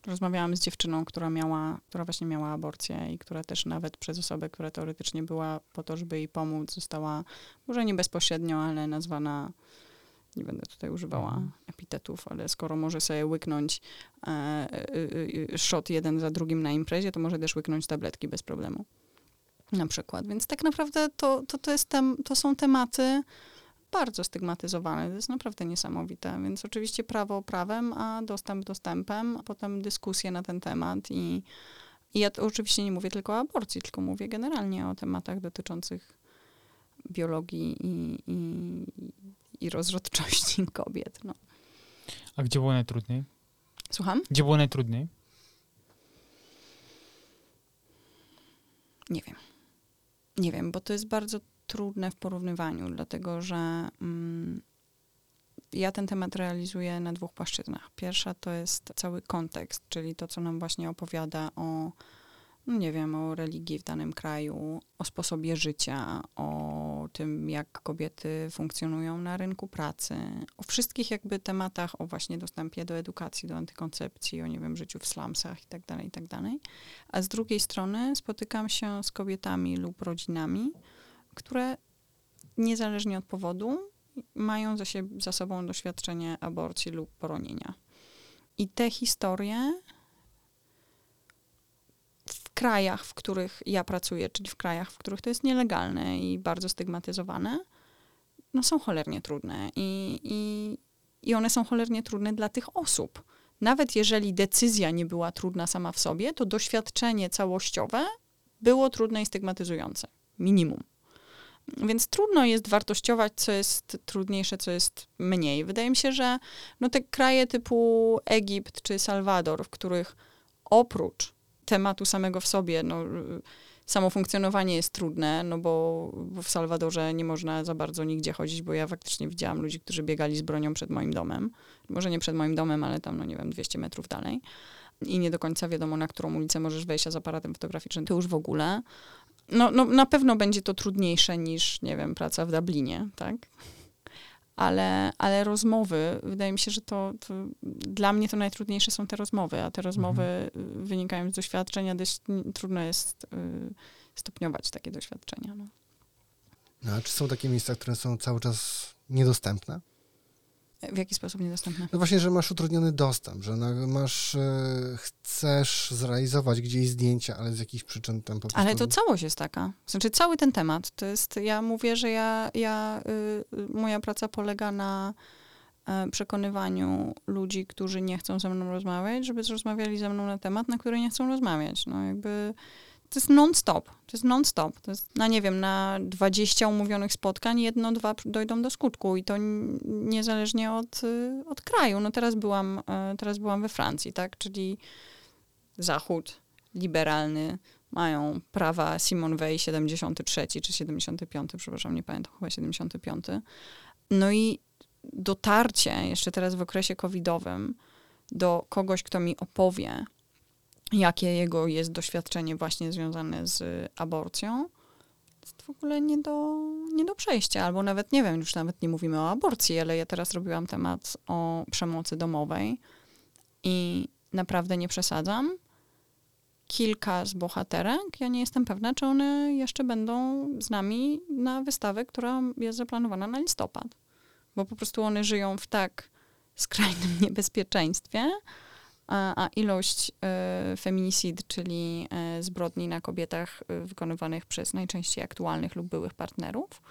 Rozmawiałam z dziewczyną, która miała, która właśnie miała aborcję i która też nawet przez osobę, która teoretycznie była po to, żeby jej pomóc, została może nie bezpośrednio, ale nazwana nie będę tutaj używała mhm. Epitetów, ale skoro może sobie łyknąć e, e, e, shot jeden za drugim na imprezie, to może też łyknąć tabletki bez problemu. Na przykład. Więc tak naprawdę to, to, to, jest tem, to są tematy bardzo stygmatyzowane. To jest naprawdę niesamowite. Więc oczywiście prawo prawem, a dostęp dostępem, a potem dyskusje na ten temat i i ja oczywiście nie mówię tylko o aborcji, tylko mówię generalnie o tematach dotyczących biologii i, i, i rozrodczości kobiet. No. A gdzie było najtrudniej? Słucham? Gdzie było najtrudniej? Nie wiem. Nie wiem, bo to jest bardzo trudne w porównywaniu, dlatego że mm, ja ten temat realizuję na dwóch płaszczyznach. Pierwsza to jest cały kontekst, czyli to, co nam właśnie opowiada o nie wiem, o religii w danym kraju, o sposobie życia, o tym, jak kobiety funkcjonują na rynku pracy, o wszystkich jakby tematach, o właśnie dostępie do edukacji, do antykoncepcji, o nie wiem, życiu w slumsach itd., tak itd. Tak A z drugiej strony spotykam się z kobietami lub rodzinami, które niezależnie od powodu mają za, się, za sobą doświadczenie aborcji lub poronienia. I te historie krajach, w których ja pracuję, czyli w krajach, w których to jest nielegalne i bardzo stygmatyzowane, no są cholernie trudne. I, i, i one są cholernie trudne dla tych osób. Nawet jeżeli decyzja nie była trudna sama w sobie, to doświadczenie całościowe było trudne i stygmatyzujące. Minimum. Więc trudno jest wartościować, co jest trudniejsze, co jest mniej. Wydaje mi się, że no te kraje typu Egipt czy Salwador, w których oprócz tematu samego w sobie. No, samo funkcjonowanie jest trudne, no bo w Salwadorze nie można za bardzo nigdzie chodzić, bo ja faktycznie widziałam ludzi, którzy biegali z bronią przed moim domem. Może nie przed moim domem, ale tam, no nie wiem, 200 metrów dalej. I nie do końca wiadomo, na którą ulicę możesz wejść, z aparatem fotograficznym to już w ogóle. No, no na pewno będzie to trudniejsze niż, nie wiem, praca w Dublinie, tak? Ale, ale rozmowy, wydaje mi się, że to, to, dla mnie to najtrudniejsze są te rozmowy, a te rozmowy mhm. wynikają z doświadczenia, dość trudno jest y, stopniować takie doświadczenia. No. no. a czy są takie miejsca, które są cały czas niedostępne? W jaki sposób niedostępne? No właśnie, że masz utrudniony dostęp, że masz, e, chcesz zrealizować gdzieś zdjęcia, ale z jakichś przyczyn tam po prostu... Ale to całość jest taka. Znaczy cały ten temat, to jest, ja mówię, że ja, ja y, moja praca polega na y, przekonywaniu ludzi, którzy nie chcą ze mną rozmawiać, żeby rozmawiali ze mną na temat, na który nie chcą rozmawiać. No jakby to jest non-stop. To jest non-stop. To jest, na nie wiem, na 20 umówionych spotkań jedno, dwa dojdą do skutku i to niezależnie od, y, od kraju. No teraz byłam, e, teraz byłam we Francji, tak, czyli Zachód liberalny, mają prawa Simon Weil 73 czy 75, przepraszam, nie pamiętam, chyba 75. No i dotarcie jeszcze teraz w okresie covidowym do kogoś, kto mi opowie, jakie jego jest doświadczenie właśnie związane z aborcją, jest w ogóle nie do, nie do przejścia. Albo nawet, nie wiem, już nawet nie mówimy o aborcji, ale ja teraz robiłam temat o przemocy domowej i naprawdę nie przesadzam. Kilka z bohaterek, ja nie jestem pewna, czy one jeszcze będą z nami na wystawę, która jest zaplanowana na listopad. Bo po prostu one żyją w tak skrajnym niebezpieczeństwie, a, a ilość y, feminicid, czyli y, zbrodni na kobietach y, wykonywanych przez najczęściej aktualnych lub byłych partnerów,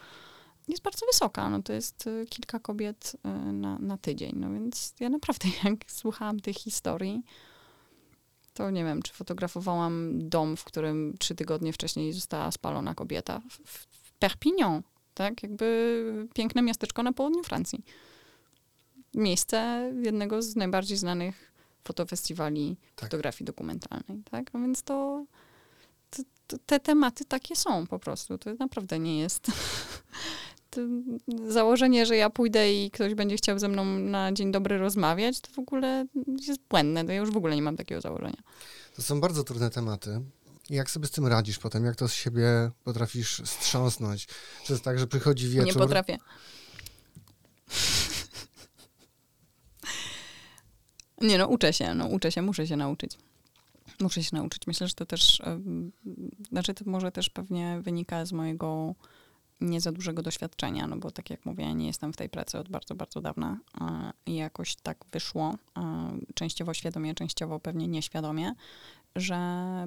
jest bardzo wysoka. No to jest y, kilka kobiet y, na, na tydzień. No więc ja naprawdę, jak słuchałam tych historii, to nie wiem, czy fotografowałam dom, w którym trzy tygodnie wcześniej została spalona kobieta. W, w Perpignan, tak? Jakby piękne miasteczko na południu Francji. Miejsce jednego z najbardziej znanych fotofestiwali Tak. fotografii dokumentalnej, tak? No więc to, to, to te tematy takie są po prostu. To naprawdę nie jest założenie, że ja pójdę i ktoś będzie chciał ze mną na dzień dobry rozmawiać, to w ogóle jest błędne. To ja już w ogóle nie mam takiego założenia. To są bardzo trudne tematy. I Jak sobie z tym radzisz potem? Jak to z siebie potrafisz strząsnąć? Czy jest tak, że przychodzi wieczór... Nie potrafię. Nie no, uczę się, no uczę się, muszę się nauczyć. Muszę się nauczyć. Myślę, że to też, znaczy to może też pewnie wynika z mojego nie za dużego doświadczenia, no bo tak jak mówię, nie jestem w tej pracy od bardzo, bardzo dawna i jakoś tak wyszło, częściowo świadomie, częściowo pewnie nieświadomie, że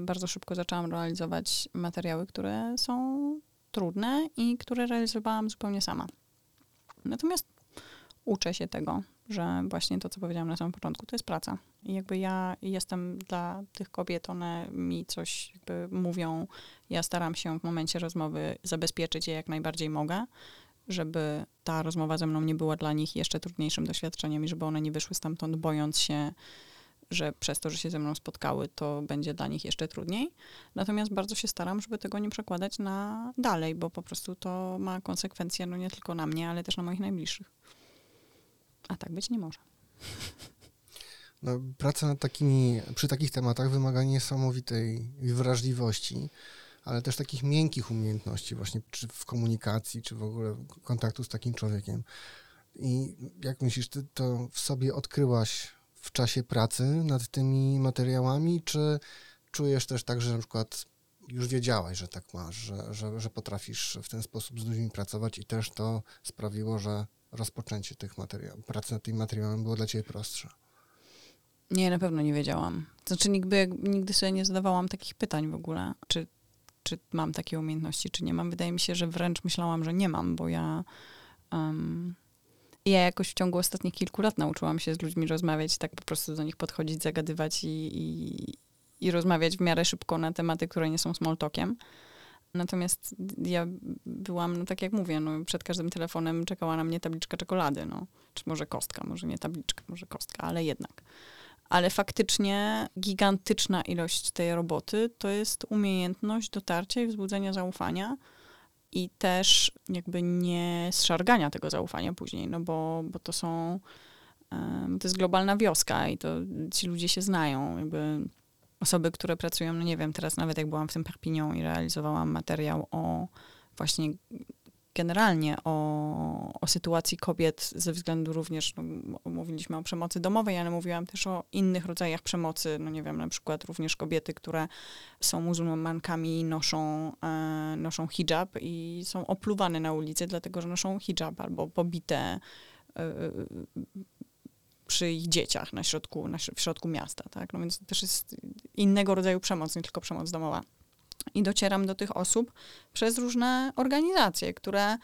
bardzo szybko zaczęłam realizować materiały, które są trudne i które realizowałam zupełnie sama. Natomiast uczę się tego, że właśnie to, co powiedziałam na samym początku, to jest praca. I jakby ja jestem dla tych kobiet, one mi coś jakby mówią, ja staram się w momencie rozmowy zabezpieczyć je jak najbardziej mogę, żeby ta rozmowa ze mną nie była dla nich jeszcze trudniejszym doświadczeniem i żeby one nie wyszły stamtąd bojąc się, że przez to, że się ze mną spotkały, to będzie dla nich jeszcze trudniej. Natomiast bardzo się staram, żeby tego nie przekładać na dalej, bo po prostu to ma konsekwencje no nie tylko na mnie, ale też na moich najbliższych. A tak być nie może. No, praca nad takimi, przy takich tematach wymaga niesamowitej wrażliwości, ale też takich miękkich umiejętności, właśnie czy w komunikacji, czy w ogóle kontaktu z takim człowiekiem. I jak myślisz, ty to w sobie odkryłaś w czasie pracy nad tymi materiałami, czy czujesz też tak, że na przykład już wiedziałaś, że tak masz, że, że, że potrafisz w ten sposób z ludźmi pracować i też to sprawiło, że rozpoczęcie tych materiałów, pracy nad tymi materiałami było dla ciebie prostsze? Nie, na pewno nie wiedziałam. Znaczy nigdy, nigdy sobie nie zadawałam takich pytań w ogóle, czy, czy mam takie umiejętności, czy nie mam. Wydaje mi się, że wręcz myślałam, że nie mam, bo ja... Um, ja jakoś w ciągu ostatnich kilku lat nauczyłam się z ludźmi rozmawiać, tak po prostu do nich podchodzić, zagadywać i, i, i rozmawiać w miarę szybko na tematy, które nie są small talkiem. Natomiast ja byłam, no tak jak mówię, no, przed każdym telefonem czekała na mnie tabliczka czekolady, no. Czy może kostka, może nie tabliczka, może kostka, ale jednak. Ale faktycznie gigantyczna ilość tej roboty to jest umiejętność dotarcia i wzbudzenia zaufania i też jakby nie zszargania tego zaufania później, no bo, bo to są, to jest globalna wioska i to ci ludzie się znają, jakby osoby, które pracują, no nie wiem, teraz nawet jak byłam w tym Perpignan i realizowałam materiał o właśnie generalnie o, o sytuacji kobiet ze względu również, no, mówiliśmy o przemocy domowej, ale mówiłam też o innych rodzajach przemocy, no nie wiem, na przykład również kobiety, które są muzułmankami, noszą, e, noszą hijab i są opluwane na ulicy, dlatego że noszą hijab albo pobite e, przy ich dzieciach na środku, na, w środku miasta, tak? No więc to też jest innego rodzaju przemoc, nie tylko przemoc domowa. I docieram do tych osób przez różne organizacje, które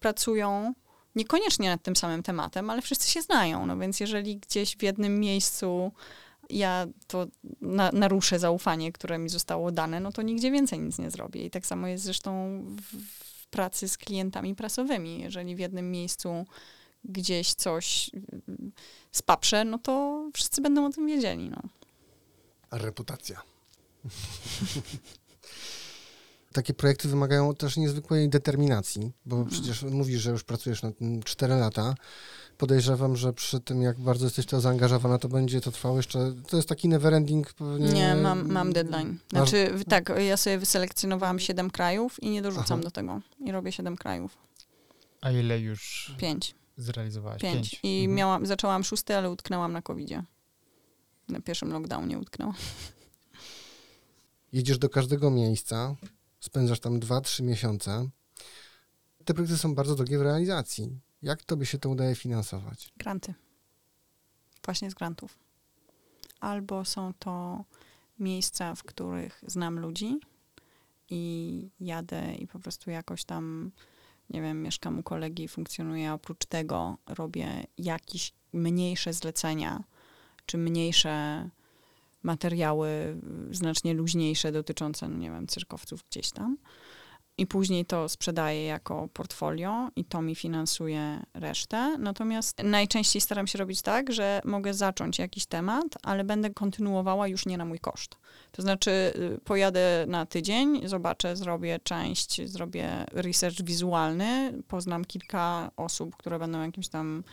pracują niekoniecznie nad tym samym tematem, ale wszyscy się znają. No więc jeżeli gdzieś w jednym miejscu ja to na, naruszę zaufanie, które mi zostało dane, no to nigdzie więcej nic nie zrobię. I tak samo jest zresztą w, w pracy z klientami prasowymi. Jeżeli w jednym miejscu gdzieś coś spaprze, no to wszyscy będą o tym wiedzieli. No. A reputacja. Takie projekty wymagają też niezwykłej determinacji, bo Mhm. przecież mówisz, że już pracujesz na tym 4 lata. Podejrzewam, że przy tym, jak bardzo jesteś to zaangażowana, to będzie to trwało jeszcze. To jest taki neverending pewnie. Nie, mam, mam deadline. Masz- Znaczy, w- tak, ja sobie wyselekcjonowałam 7 krajów i nie dorzucam Aha. do tego. I robię 7 krajów. A ile już 5. zrealizowałaś? 5. I Mhm. miałam, zaczęłam szósty, ale utknęłam na covidzie. Na pierwszym lockdownie utknęłam. Jedziesz do każdego miejsca, spędzasz tam 2-3 miesiące. Te projekty są bardzo drogie w realizacji. Jak tobie się to udaje finansować? Granty. Właśnie z grantów. Albo są to miejsca, w których znam ludzi i jadę i po prostu jakoś tam, nie wiem, mieszkam u kolegi, funkcjonuję. Oprócz tego robię jakieś mniejsze zlecenia, czy mniejsze materiały, znacznie luźniejsze, dotyczące, no nie wiem, cyrkowców gdzieś tam. I później to sprzedaję jako portfolio i to mi finansuje resztę. Natomiast najczęściej staram się robić tak, że mogę zacząć jakiś temat, ale będę kontynuowała już nie na mój koszt. To znaczy y, pojadę na tydzień, zobaczę, zrobię część, zrobię research wizualny, poznam kilka osób, które będą jakimiś tam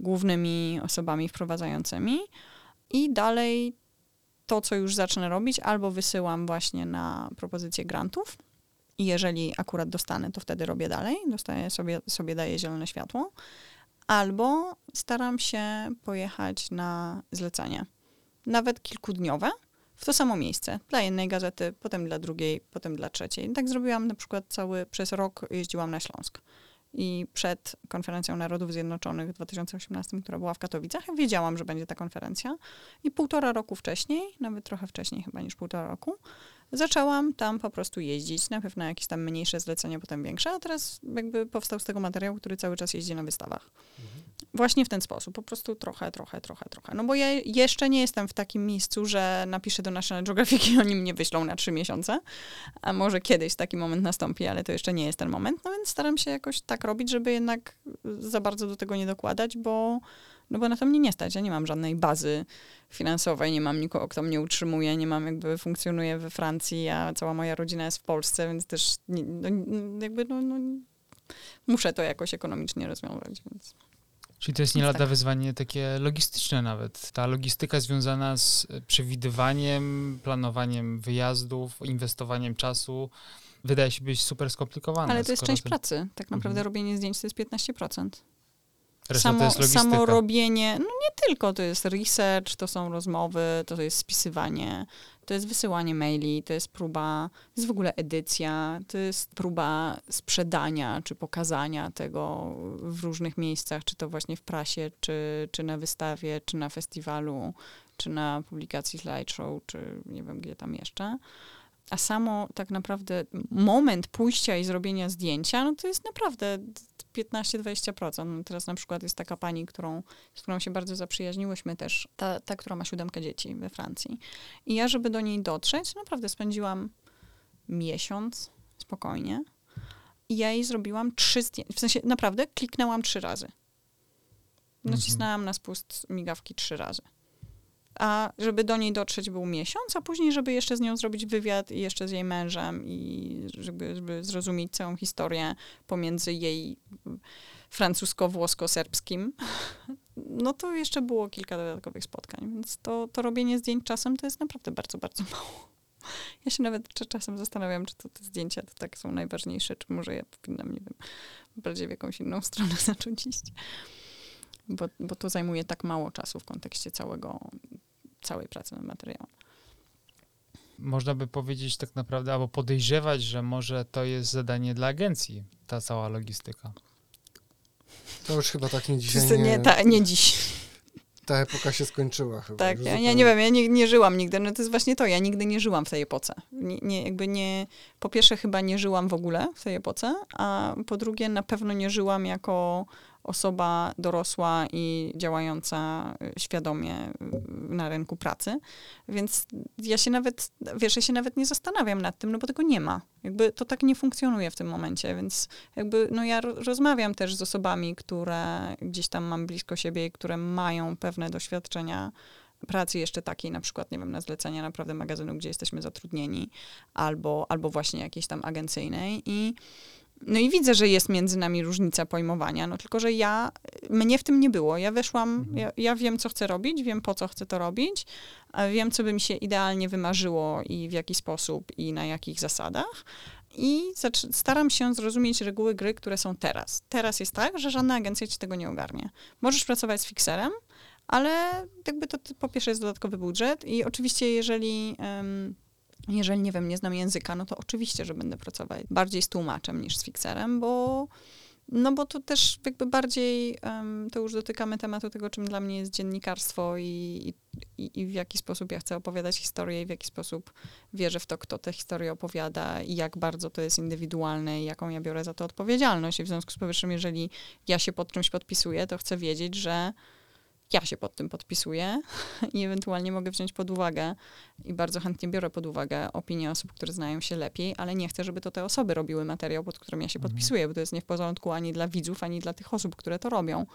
głównymi osobami wprowadzającymi i dalej to, co już zacznę robić, albo wysyłam właśnie na propozycje grantów, i jeżeli akurat dostanę, to wtedy robię dalej, dostaję sobie, sobie daję zielone światło. Albo staram się pojechać na zlecenie, nawet kilkudniowe, w to samo miejsce. Dla jednej gazety, potem dla drugiej, potem dla trzeciej. Tak zrobiłam na przykład cały, przez rok jeździłam na Śląsk. I przed konferencją Narodów Zjednoczonych w 2018, która była w Katowicach, wiedziałam, że będzie ta konferencja. I półtora roku wcześniej, nawet trochę wcześniej chyba niż półtora roku, zaczęłam tam po prostu jeździć, najpierw na jakieś tam mniejsze zlecenia, potem większe, a teraz jakby powstał z tego materiał, który cały czas jeździ na wystawach. Właśnie w ten sposób, po prostu trochę, trochę, trochę, trochę. No bo ja jeszcze nie jestem w takim miejscu, że napiszę do National Geographic i oni mnie wyślą na trzy miesiące, a może kiedyś taki moment nastąpi, ale to jeszcze nie jest ten moment, no więc staram się jakoś tak robić, żeby jednak za bardzo do tego nie dokładać, bo no bo na to mnie nie stać. Ja nie mam żadnej bazy finansowej, nie mam nikogo, kto mnie utrzymuje, nie mam jakby, funkcjonuję we Francji, a cała moja rodzina jest w Polsce, więc też no, jakby no, no, muszę to jakoś ekonomicznie rozwiązać, więc... Czyli to jest nie lada tak. wyzwanie takie logistyczne nawet. Ta logistyka związana z przewidywaniem, planowaniem wyjazdów, inwestowaniem czasu wydaje się być super skomplikowana. Ale to jest część to- pracy. Tak naprawdę Mhm. robienie zdjęć to jest 15%. Reszta samo, samo robienie, no nie tylko, to jest research, to są rozmowy, to jest spisywanie, to jest wysyłanie maili, to jest próba, to jest w ogóle edycja, to jest próba sprzedania czy pokazania tego w różnych miejscach, czy to właśnie w prasie, czy, czy na wystawie, czy na festiwalu, czy na publikacji slideshow, czy nie wiem gdzie tam jeszcze. A samo tak naprawdę moment pójścia i zrobienia zdjęcia, no to jest naprawdę 15-20%. No teraz na przykład jest taka pani, którą, z którą się bardzo zaprzyjaźniłyśmy też, ta, ta, która ma siódemkę dzieci we Francji. I ja, żeby do niej dotrzeć, naprawdę spędziłam miesiąc spokojnie. I ja jej zrobiłam trzy zdjęcia. W sensie naprawdę kliknęłam trzy razy. Nacisnęłam na spust migawki trzy razy. A żeby do niej dotrzeć był miesiąc, a później, żeby jeszcze z nią zrobić wywiad i jeszcze z jej mężem i żeby, żeby zrozumieć całą historię pomiędzy jej francusko-włosko-serbskim, no to jeszcze było kilka dodatkowych spotkań, więc to, to robienie zdjęć czasem to jest naprawdę bardzo, bardzo mało. Ja się nawet czasem zastanawiam, czy to te zdjęcia to tak są najważniejsze, czy może ja powinnam, nie wiem, bardziej w jakąś inną stronę zacząć iść. Bo, bo to zajmuje tak mało czasu w kontekście całego, całej pracy nad materiałem. Można by powiedzieć tak naprawdę, albo podejrzewać, że może to jest zadanie dla agencji, ta cała logistyka. To już chyba tak nie dzisiaj. Wszyscy nie, ta, nie dziś. Ta epoka się skończyła chyba. Tak, ja, ja nie wiem, ja nie, nie żyłam nigdy. No to jest właśnie to, ja nigdy nie żyłam w tej epoce. Nie, nie, jakby nie, po pierwsze chyba nie żyłam w ogóle w tej epoce, a po drugie na pewno nie żyłam jako osoba dorosła i działająca y, świadomie y, na rynku pracy. Więc ja się nawet, wiesz, ja się nawet nie zastanawiam nad tym, no bo tego nie ma. Jakby to tak nie funkcjonuje w tym momencie, więc jakby, no ja ro- rozmawiam też z osobami, które gdzieś tam mam blisko siebie i które mają pewne doświadczenia pracy jeszcze takiej, na przykład, nie wiem, na zlecenia naprawdę magazynu, gdzie jesteśmy zatrudnieni, albo, albo właśnie jakiejś tam agencyjnej i no i widzę, że jest między nami różnica pojmowania, no tylko, że ja, mnie w tym nie było. Ja weszłam, ja, ja wiem, co chcę robić, wiem, po co chcę to robić, wiem, co by mi się idealnie wymarzyło i w jaki sposób i na jakich zasadach. I staram się zrozumieć reguły gry, które są teraz. Teraz jest tak, że żadna agencja ci tego nie ogarnie. Możesz pracować z fixerem, ale jakby to po pierwsze jest dodatkowy budżet i oczywiście jeżeli... Um, jeżeli, nie wiem, nie znam języka, no to oczywiście, że będę pracować bardziej z tłumaczem niż z fixerem, bo no bo to też jakby bardziej, um, to już dotykamy tematu tego, czym dla mnie jest dziennikarstwo i, i, i, w jaki sposób ja chcę opowiadać historię i w jaki sposób wierzę w to, kto tę historię opowiada i jak bardzo to jest indywidualne i jaką ja biorę za to odpowiedzialność. I w związku z powyższym, jeżeli ja się pod czymś podpisuję, to chcę wiedzieć, że ja się pod tym podpisuję i ewentualnie mogę wziąć pod uwagę i bardzo chętnie biorę pod uwagę opinie osób, które znają się lepiej, ale nie chcę, żeby to te osoby robiły materiał, pod którym ja się mhm. podpisuję, bo to jest nie w porządku ani dla widzów, ani dla tych osób, które to robią.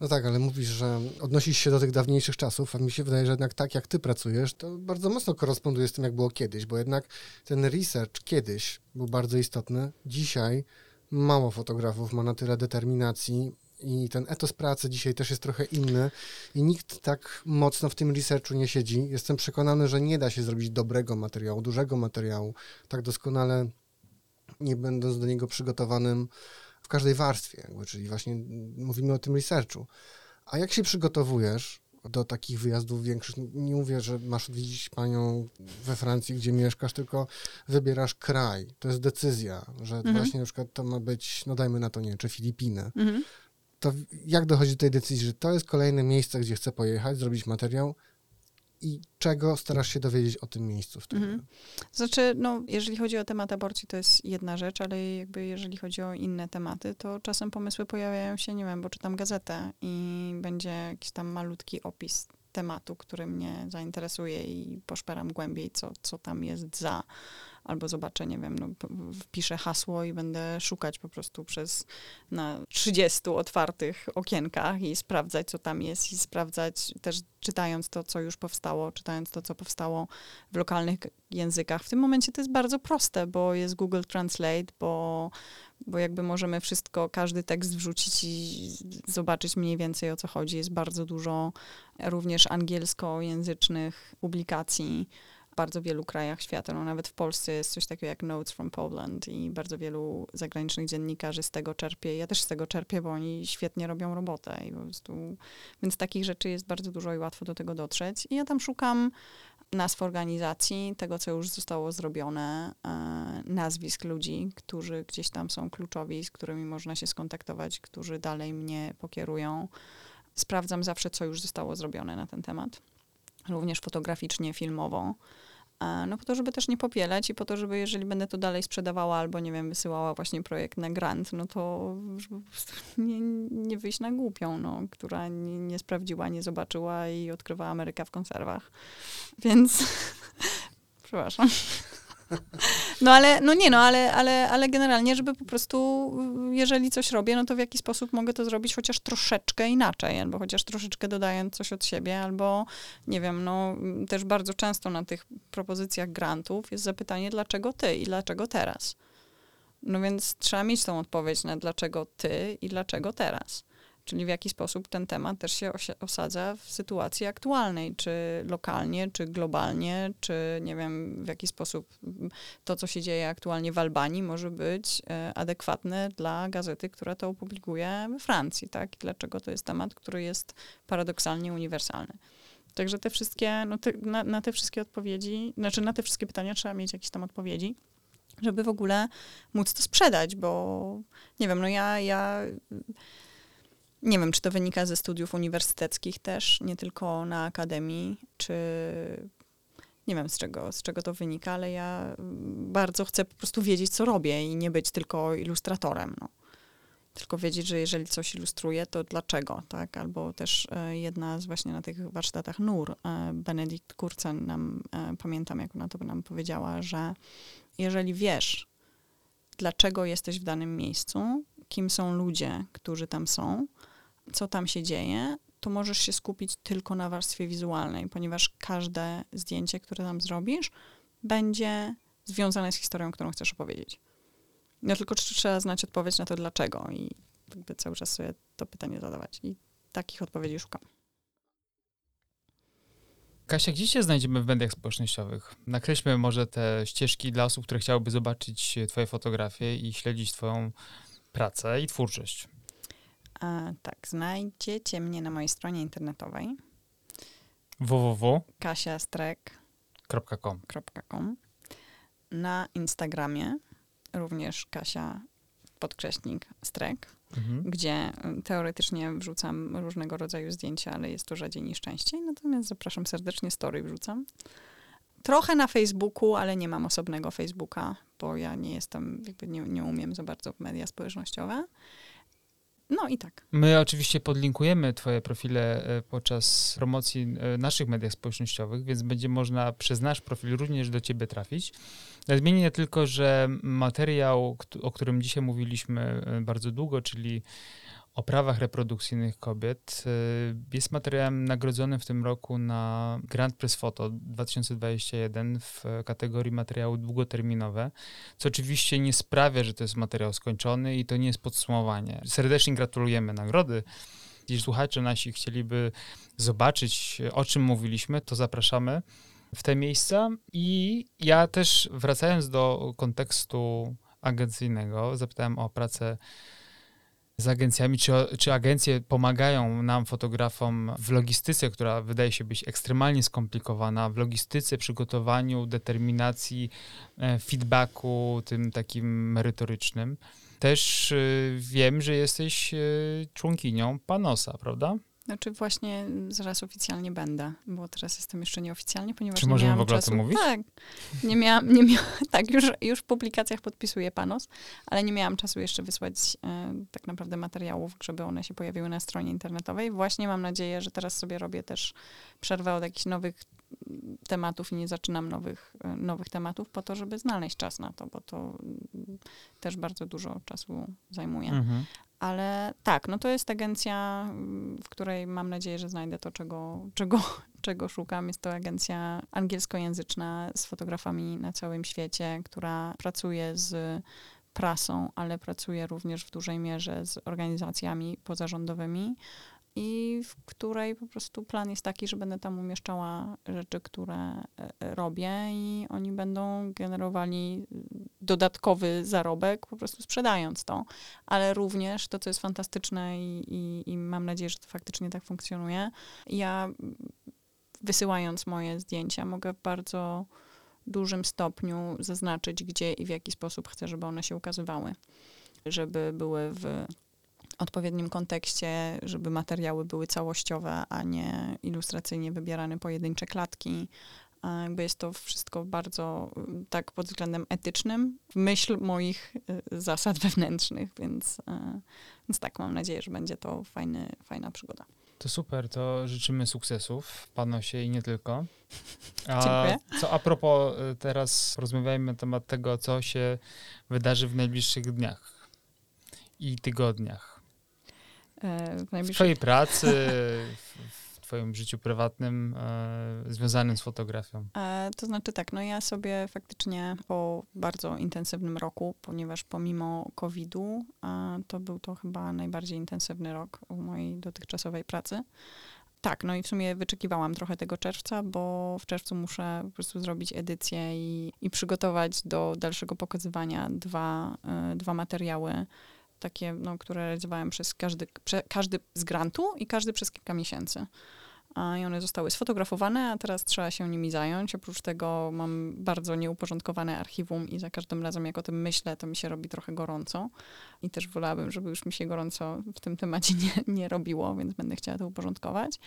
No tak, ale mówisz, że odnosisz się do tych dawniejszych czasów, a mi się wydaje, że jednak tak jak ty pracujesz, to bardzo mocno koresponduje z tym, jak było kiedyś, bo jednak ten research kiedyś był bardzo istotny. Dzisiaj mało fotografów ma na tyle determinacji i ten etos pracy dzisiaj też jest trochę inny i nikt tak mocno w tym researchu nie siedzi. Jestem przekonany, że nie da się zrobić dobrego materiału, dużego materiału, tak doskonale nie będąc do niego przygotowanym w każdej warstwie, jakby, czyli właśnie mówimy o tym researchu. A jak się przygotowujesz do takich wyjazdów większych? Nie mówię, że masz odwiedzić panią we Francji, gdzie mieszkasz, tylko wybierasz kraj. To jest decyzja, że mhm. właśnie na przykład to ma być, no dajmy na to, nie czy Filipiny. Mhm to jak dochodzi do tej decyzji, że to jest kolejne miejsce, gdzie chcę pojechać, zrobić materiał i czego starasz się dowiedzieć o tym miejscu wtedy? Mhm. Znaczy, no, jeżeli chodzi o temat aborcji, to jest jedna rzecz, ale jakby jeżeli chodzi o inne tematy, to czasem pomysły pojawiają się, nie wiem, bo czytam gazetę i będzie jakiś tam malutki opis tematu, który mnie zainteresuje i poszperam głębiej, co, co tam jest za albo zobaczę, nie wiem, no, wpiszę hasło i będę szukać po prostu przez na 30 otwartych okienkach i sprawdzać, co tam jest i sprawdzać też czytając to, co już powstało, czytając to, co powstało w lokalnych językach. W tym momencie to jest bardzo proste, bo jest Google Translate, bo, bo jakby możemy wszystko, każdy tekst wrzucić i zobaczyć mniej więcej o co chodzi. Jest bardzo dużo również angielskojęzycznych publikacji bardzo wielu krajach świata. No, nawet w Polsce jest coś takiego jak Notes from Poland i bardzo wielu zagranicznych dziennikarzy z tego czerpie. Ja też z tego czerpię, bo oni świetnie robią robotę. I po prostu, więc takich rzeczy jest bardzo dużo i łatwo do tego dotrzeć. I ja tam szukam nazw organizacji, tego, co już zostało zrobione, e, nazwisk ludzi, którzy gdzieś tam są kluczowi, z którymi można się skontaktować, którzy dalej mnie pokierują. Sprawdzam zawsze, co już zostało zrobione na ten temat, również fotograficznie, filmowo. No po to, żeby też nie popielać i po to, żeby jeżeli będę to dalej sprzedawała albo, nie wiem, wysyłała właśnie projekt na grant, no to nie, nie wyjść na głupią, no, która nie, nie sprawdziła, nie zobaczyła i odkrywa Amerykę w konserwach. Więc, przepraszam. No ale, no nie, no ale, ale, ale generalnie, żeby po prostu, jeżeli coś robię, no to w jaki sposób mogę to zrobić chociaż troszeczkę inaczej, albo chociaż troszeczkę dodając coś od siebie, albo nie wiem, no też bardzo często na tych propozycjach grantów jest zapytanie, dlaczego ty i dlaczego teraz? No więc trzeba mieć tą odpowiedź na dlaczego ty i dlaczego teraz czyli w jaki sposób ten temat też się osadza w sytuacji aktualnej, czy lokalnie, czy globalnie, czy nie wiem, w jaki sposób to, co się dzieje aktualnie w Albanii, może być e, adekwatne dla gazety, która to opublikuje we Francji, tak? I dlaczego to jest temat, który jest paradoksalnie uniwersalny. Także te wszystkie, no te, na, na te wszystkie odpowiedzi, znaczy na te wszystkie pytania trzeba mieć jakieś tam odpowiedzi żeby w ogóle móc to sprzedać, bo nie wiem, no ja, ja nie wiem, czy to wynika ze studiów uniwersyteckich też, nie tylko na akademii, czy nie wiem z czego, z czego to wynika, ale ja bardzo chcę po prostu wiedzieć, co robię i nie być tylko ilustratorem. No. Tylko wiedzieć, że jeżeli coś ilustruję, to dlaczego, tak? Albo też e, jedna z właśnie na tych warsztatach NUR, e, Benedikt Kurcen nam, e, pamiętam jak ona to nam powiedziała, że jeżeli wiesz, dlaczego jesteś w danym miejscu, kim są ludzie, którzy tam są, co tam się dzieje, to możesz się skupić tylko na warstwie wizualnej, ponieważ każde zdjęcie, które tam zrobisz, będzie związane z historią, którą chcesz opowiedzieć. No tylko trzeba znać odpowiedź na to dlaczego i jakby cały czas sobie to pytanie zadawać. I takich odpowiedzi szukam. Kasia, gdzie się znajdziemy w mediach społecznościowych? Nakreślmy może te ścieżki dla osób, które chciałyby zobaczyć twoje fotografie i śledzić twoją pracę i twórczość. A, tak, znajdziecie mnie na mojej stronie internetowej www.com kasiastrek.com na Instagramie również Kasia podkreśnik strek, mhm. gdzie y, teoretycznie wrzucam różnego rodzaju zdjęcia, ale jest to rzadziej niż częściej. Natomiast zapraszam serdecznie, story wrzucam. Trochę na Facebooku, ale nie mam osobnego Facebooka, bo ja nie jestem, jakby nie, nie umiem za bardzo w media społecznościowe. No i tak. My oczywiście podlinkujemy Twoje profile e, podczas promocji e, naszych mediach społecznościowych, więc będzie można przez nasz profil również do Ciebie trafić. Nadmienię tylko, że materiał, o którym dzisiaj mówiliśmy e, bardzo długo, czyli o prawach reprodukcyjnych kobiet. Y, jest materiałem nagrodzonym w tym roku na Grand Prix Photo 2021 w kategorii materiały długoterminowe, co oczywiście nie sprawia, że to jest materiał skończony i to nie jest podsumowanie. Serdecznie gratulujemy nagrody. Jeśli słuchacze nasi chcieliby zobaczyć, o czym mówiliśmy, to zapraszamy w te miejsca. I ja też wracając do kontekstu agencyjnego, zapytałem o pracę z agencjami, czy, czy agencje pomagają nam, fotografom, w logistyce, która wydaje się być ekstremalnie skomplikowana, w logistyce, przygotowaniu, determinacji, e, feedbacku, tym takim merytorycznym. Też y, wiem, że jesteś y, członkinią Panosa, prawda? Znaczy właśnie zaraz oficjalnie będę, bo teraz jestem jeszcze nieoficjalnie, ponieważ Czy nie możemy miałam w ogóle czasu. o tym mówić? Tak. Nie miałam, nie miałam, tak, już, już w publikacjach podpisuję panos, ale nie miałam czasu jeszcze wysłać e, tak naprawdę materiałów, żeby one się pojawiły na stronie internetowej. Właśnie mam nadzieję, że teraz sobie robię też przerwę od jakichś nowych tematów i nie zaczynam nowych, e, nowych tematów po to, żeby znaleźć czas na to, bo to mm, też bardzo dużo czasu zajmuje. Mhm. Ale tak, no to jest agencja, w której mam nadzieję, że znajdę to, czego, czego, czego szukam. Jest to agencja angielskojęzyczna z fotografami na całym świecie, która pracuje z prasą, ale pracuje również w dużej mierze z organizacjami pozarządowymi i w której po prostu plan jest taki, że będę tam umieszczała rzeczy, które e, e, robię i oni będą generowali dodatkowy zarobek, po prostu sprzedając to. Ale również to, co jest fantastyczne i, i, i mam nadzieję, że to faktycznie tak funkcjonuje, ja wysyłając moje zdjęcia mogę bardzo dużym stopniu zaznaczyć, gdzie i w jaki sposób chcę, żeby one się ukazywały. Żeby były w odpowiednim kontekście, żeby materiały były całościowe, a nie ilustracyjnie wybierane pojedyncze klatki. Jakby jest to wszystko bardzo y, tak pod względem etycznym, w myśl moich y, zasad wewnętrznych, więc, y, więc tak, mam nadzieję, że będzie to fajny, fajna przygoda. To super, to życzymy sukcesów w Panosie i nie tylko. A Dziękuję. co a propos, teraz porozmawiajmy na temat tego, co się wydarzy w najbliższych dniach i tygodniach. E, w, najbliższych... w twojej pracy, w twoim życiu prywatnym e, związanym z fotografią? E, to znaczy tak, no ja sobie faktycznie po bardzo intensywnym roku, ponieważ pomimo COVID-u, to był to chyba najbardziej intensywny rok w mojej dotychczasowej pracy. Tak, no i w sumie wyczekiwałam trochę tego czerwca, bo w czerwcu muszę po prostu zrobić edycję i, i przygotować do dalszego pokazywania dwa, dwa materiały takie, no, które realizowałem przez każdy, prze, każdy z grantu i każdy przez kilka miesięcy. I one zostały sfotografowane, a teraz trzeba się nimi zająć. Oprócz tego mam bardzo nieuporządkowane archiwum i za każdym razem, jak o tym myślę, to mi się robi trochę gorąco. I też wolałabym, żeby już mi się gorąco w tym temacie nie, nie robiło, więc będę chciała to uporządkować.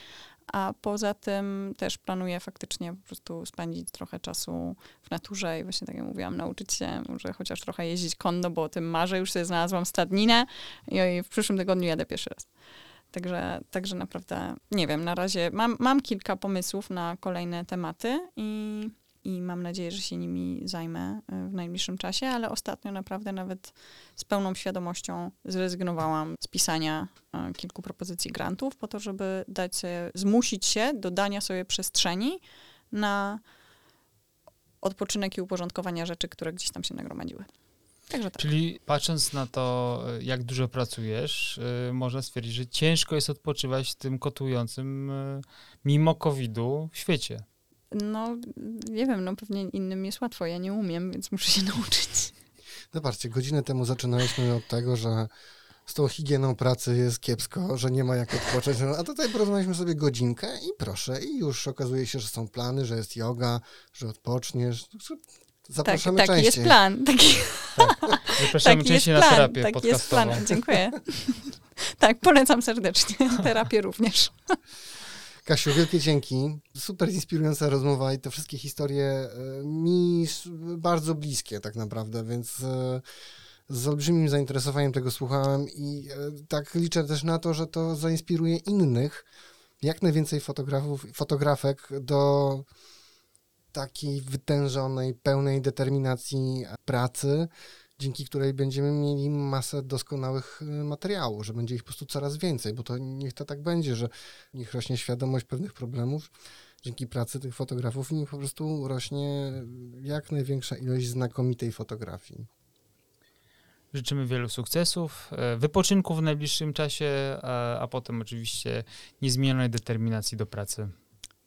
A poza tym też planuję faktycznie po prostu spędzić trochę czasu w naturze i właśnie tak jak mówiłam, nauczyć się może chociaż trochę jeździć konno, bo o tym marzę. Już sobie znalazłam stadninę i w przyszłym tygodniu jadę pierwszy raz. Także, także naprawdę nie wiem, na razie mam, mam kilka pomysłów na kolejne tematy i i mam nadzieję, że się nimi zajmę e, w najbliższym czasie, ale ostatnio naprawdę nawet z pełną świadomością zrezygnowałam z pisania e, kilku propozycji grantów po to, żeby dać sobie, zmusić się do dania sobie przestrzeni na odpoczynek i uporządkowania rzeczy, które gdzieś tam się nagromadziły. Także tak. Czyli patrząc na to, jak dużo pracujesz, y, można stwierdzić, że ciężko jest odpoczywać w tym kotującym y, mimo COVID-u świecie. No, nie wiem, no pewnie innym jest łatwo, ja nie umiem, więc muszę się nauczyć. Zobaczcie, godzinę temu zaczynaliśmy od tego, że z tą higieną pracy jest kiepsko, że nie ma jak odpocząć. No, A tutaj porozmawialiśmy sobie godzinkę i proszę, i już okazuje się, że są plany, że jest yoga, że odpoczniesz. Tak, Zapraszamy taki częściej. jest plan. Taki, Zapraszamy taki jest częściej na plan. terapię Taki jest podcastową. plan. Dziękuję. tak, polecam serdecznie. Terapię również. Kasiu, wielkie dzięki. Super inspirująca rozmowa i te wszystkie historie e, mi bardzo bliskie tak naprawdę, więc e, z olbrzymim zainteresowaniem tego słuchałem i e, tak liczę też na to, że to zainspiruje innych, jak najwięcej fotografów, fotografek do takiej wytężonej, pełnej determinacji pracy, dzięki której będziemy mieli masę doskonałych e, materiałów, że będzie ich po prostu coraz więcej, bo to niech to tak będzie, że niech rośnie świadomość pewnych problemów dzięki pracy tych fotografów niech po prostu rośnie jak największa ilość znakomitej fotografii. Życzymy wielu sukcesów, e, wypoczynku w najbliższym czasie, a, a potem oczywiście niezmienionej determinacji do pracy.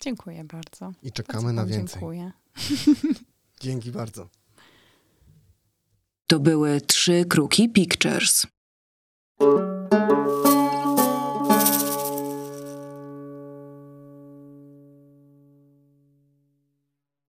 Dziękuję bardzo. I czekamy Bardzo na więcej. Dziękuję. Dzięki bardzo. To były trzy kruki Pictures.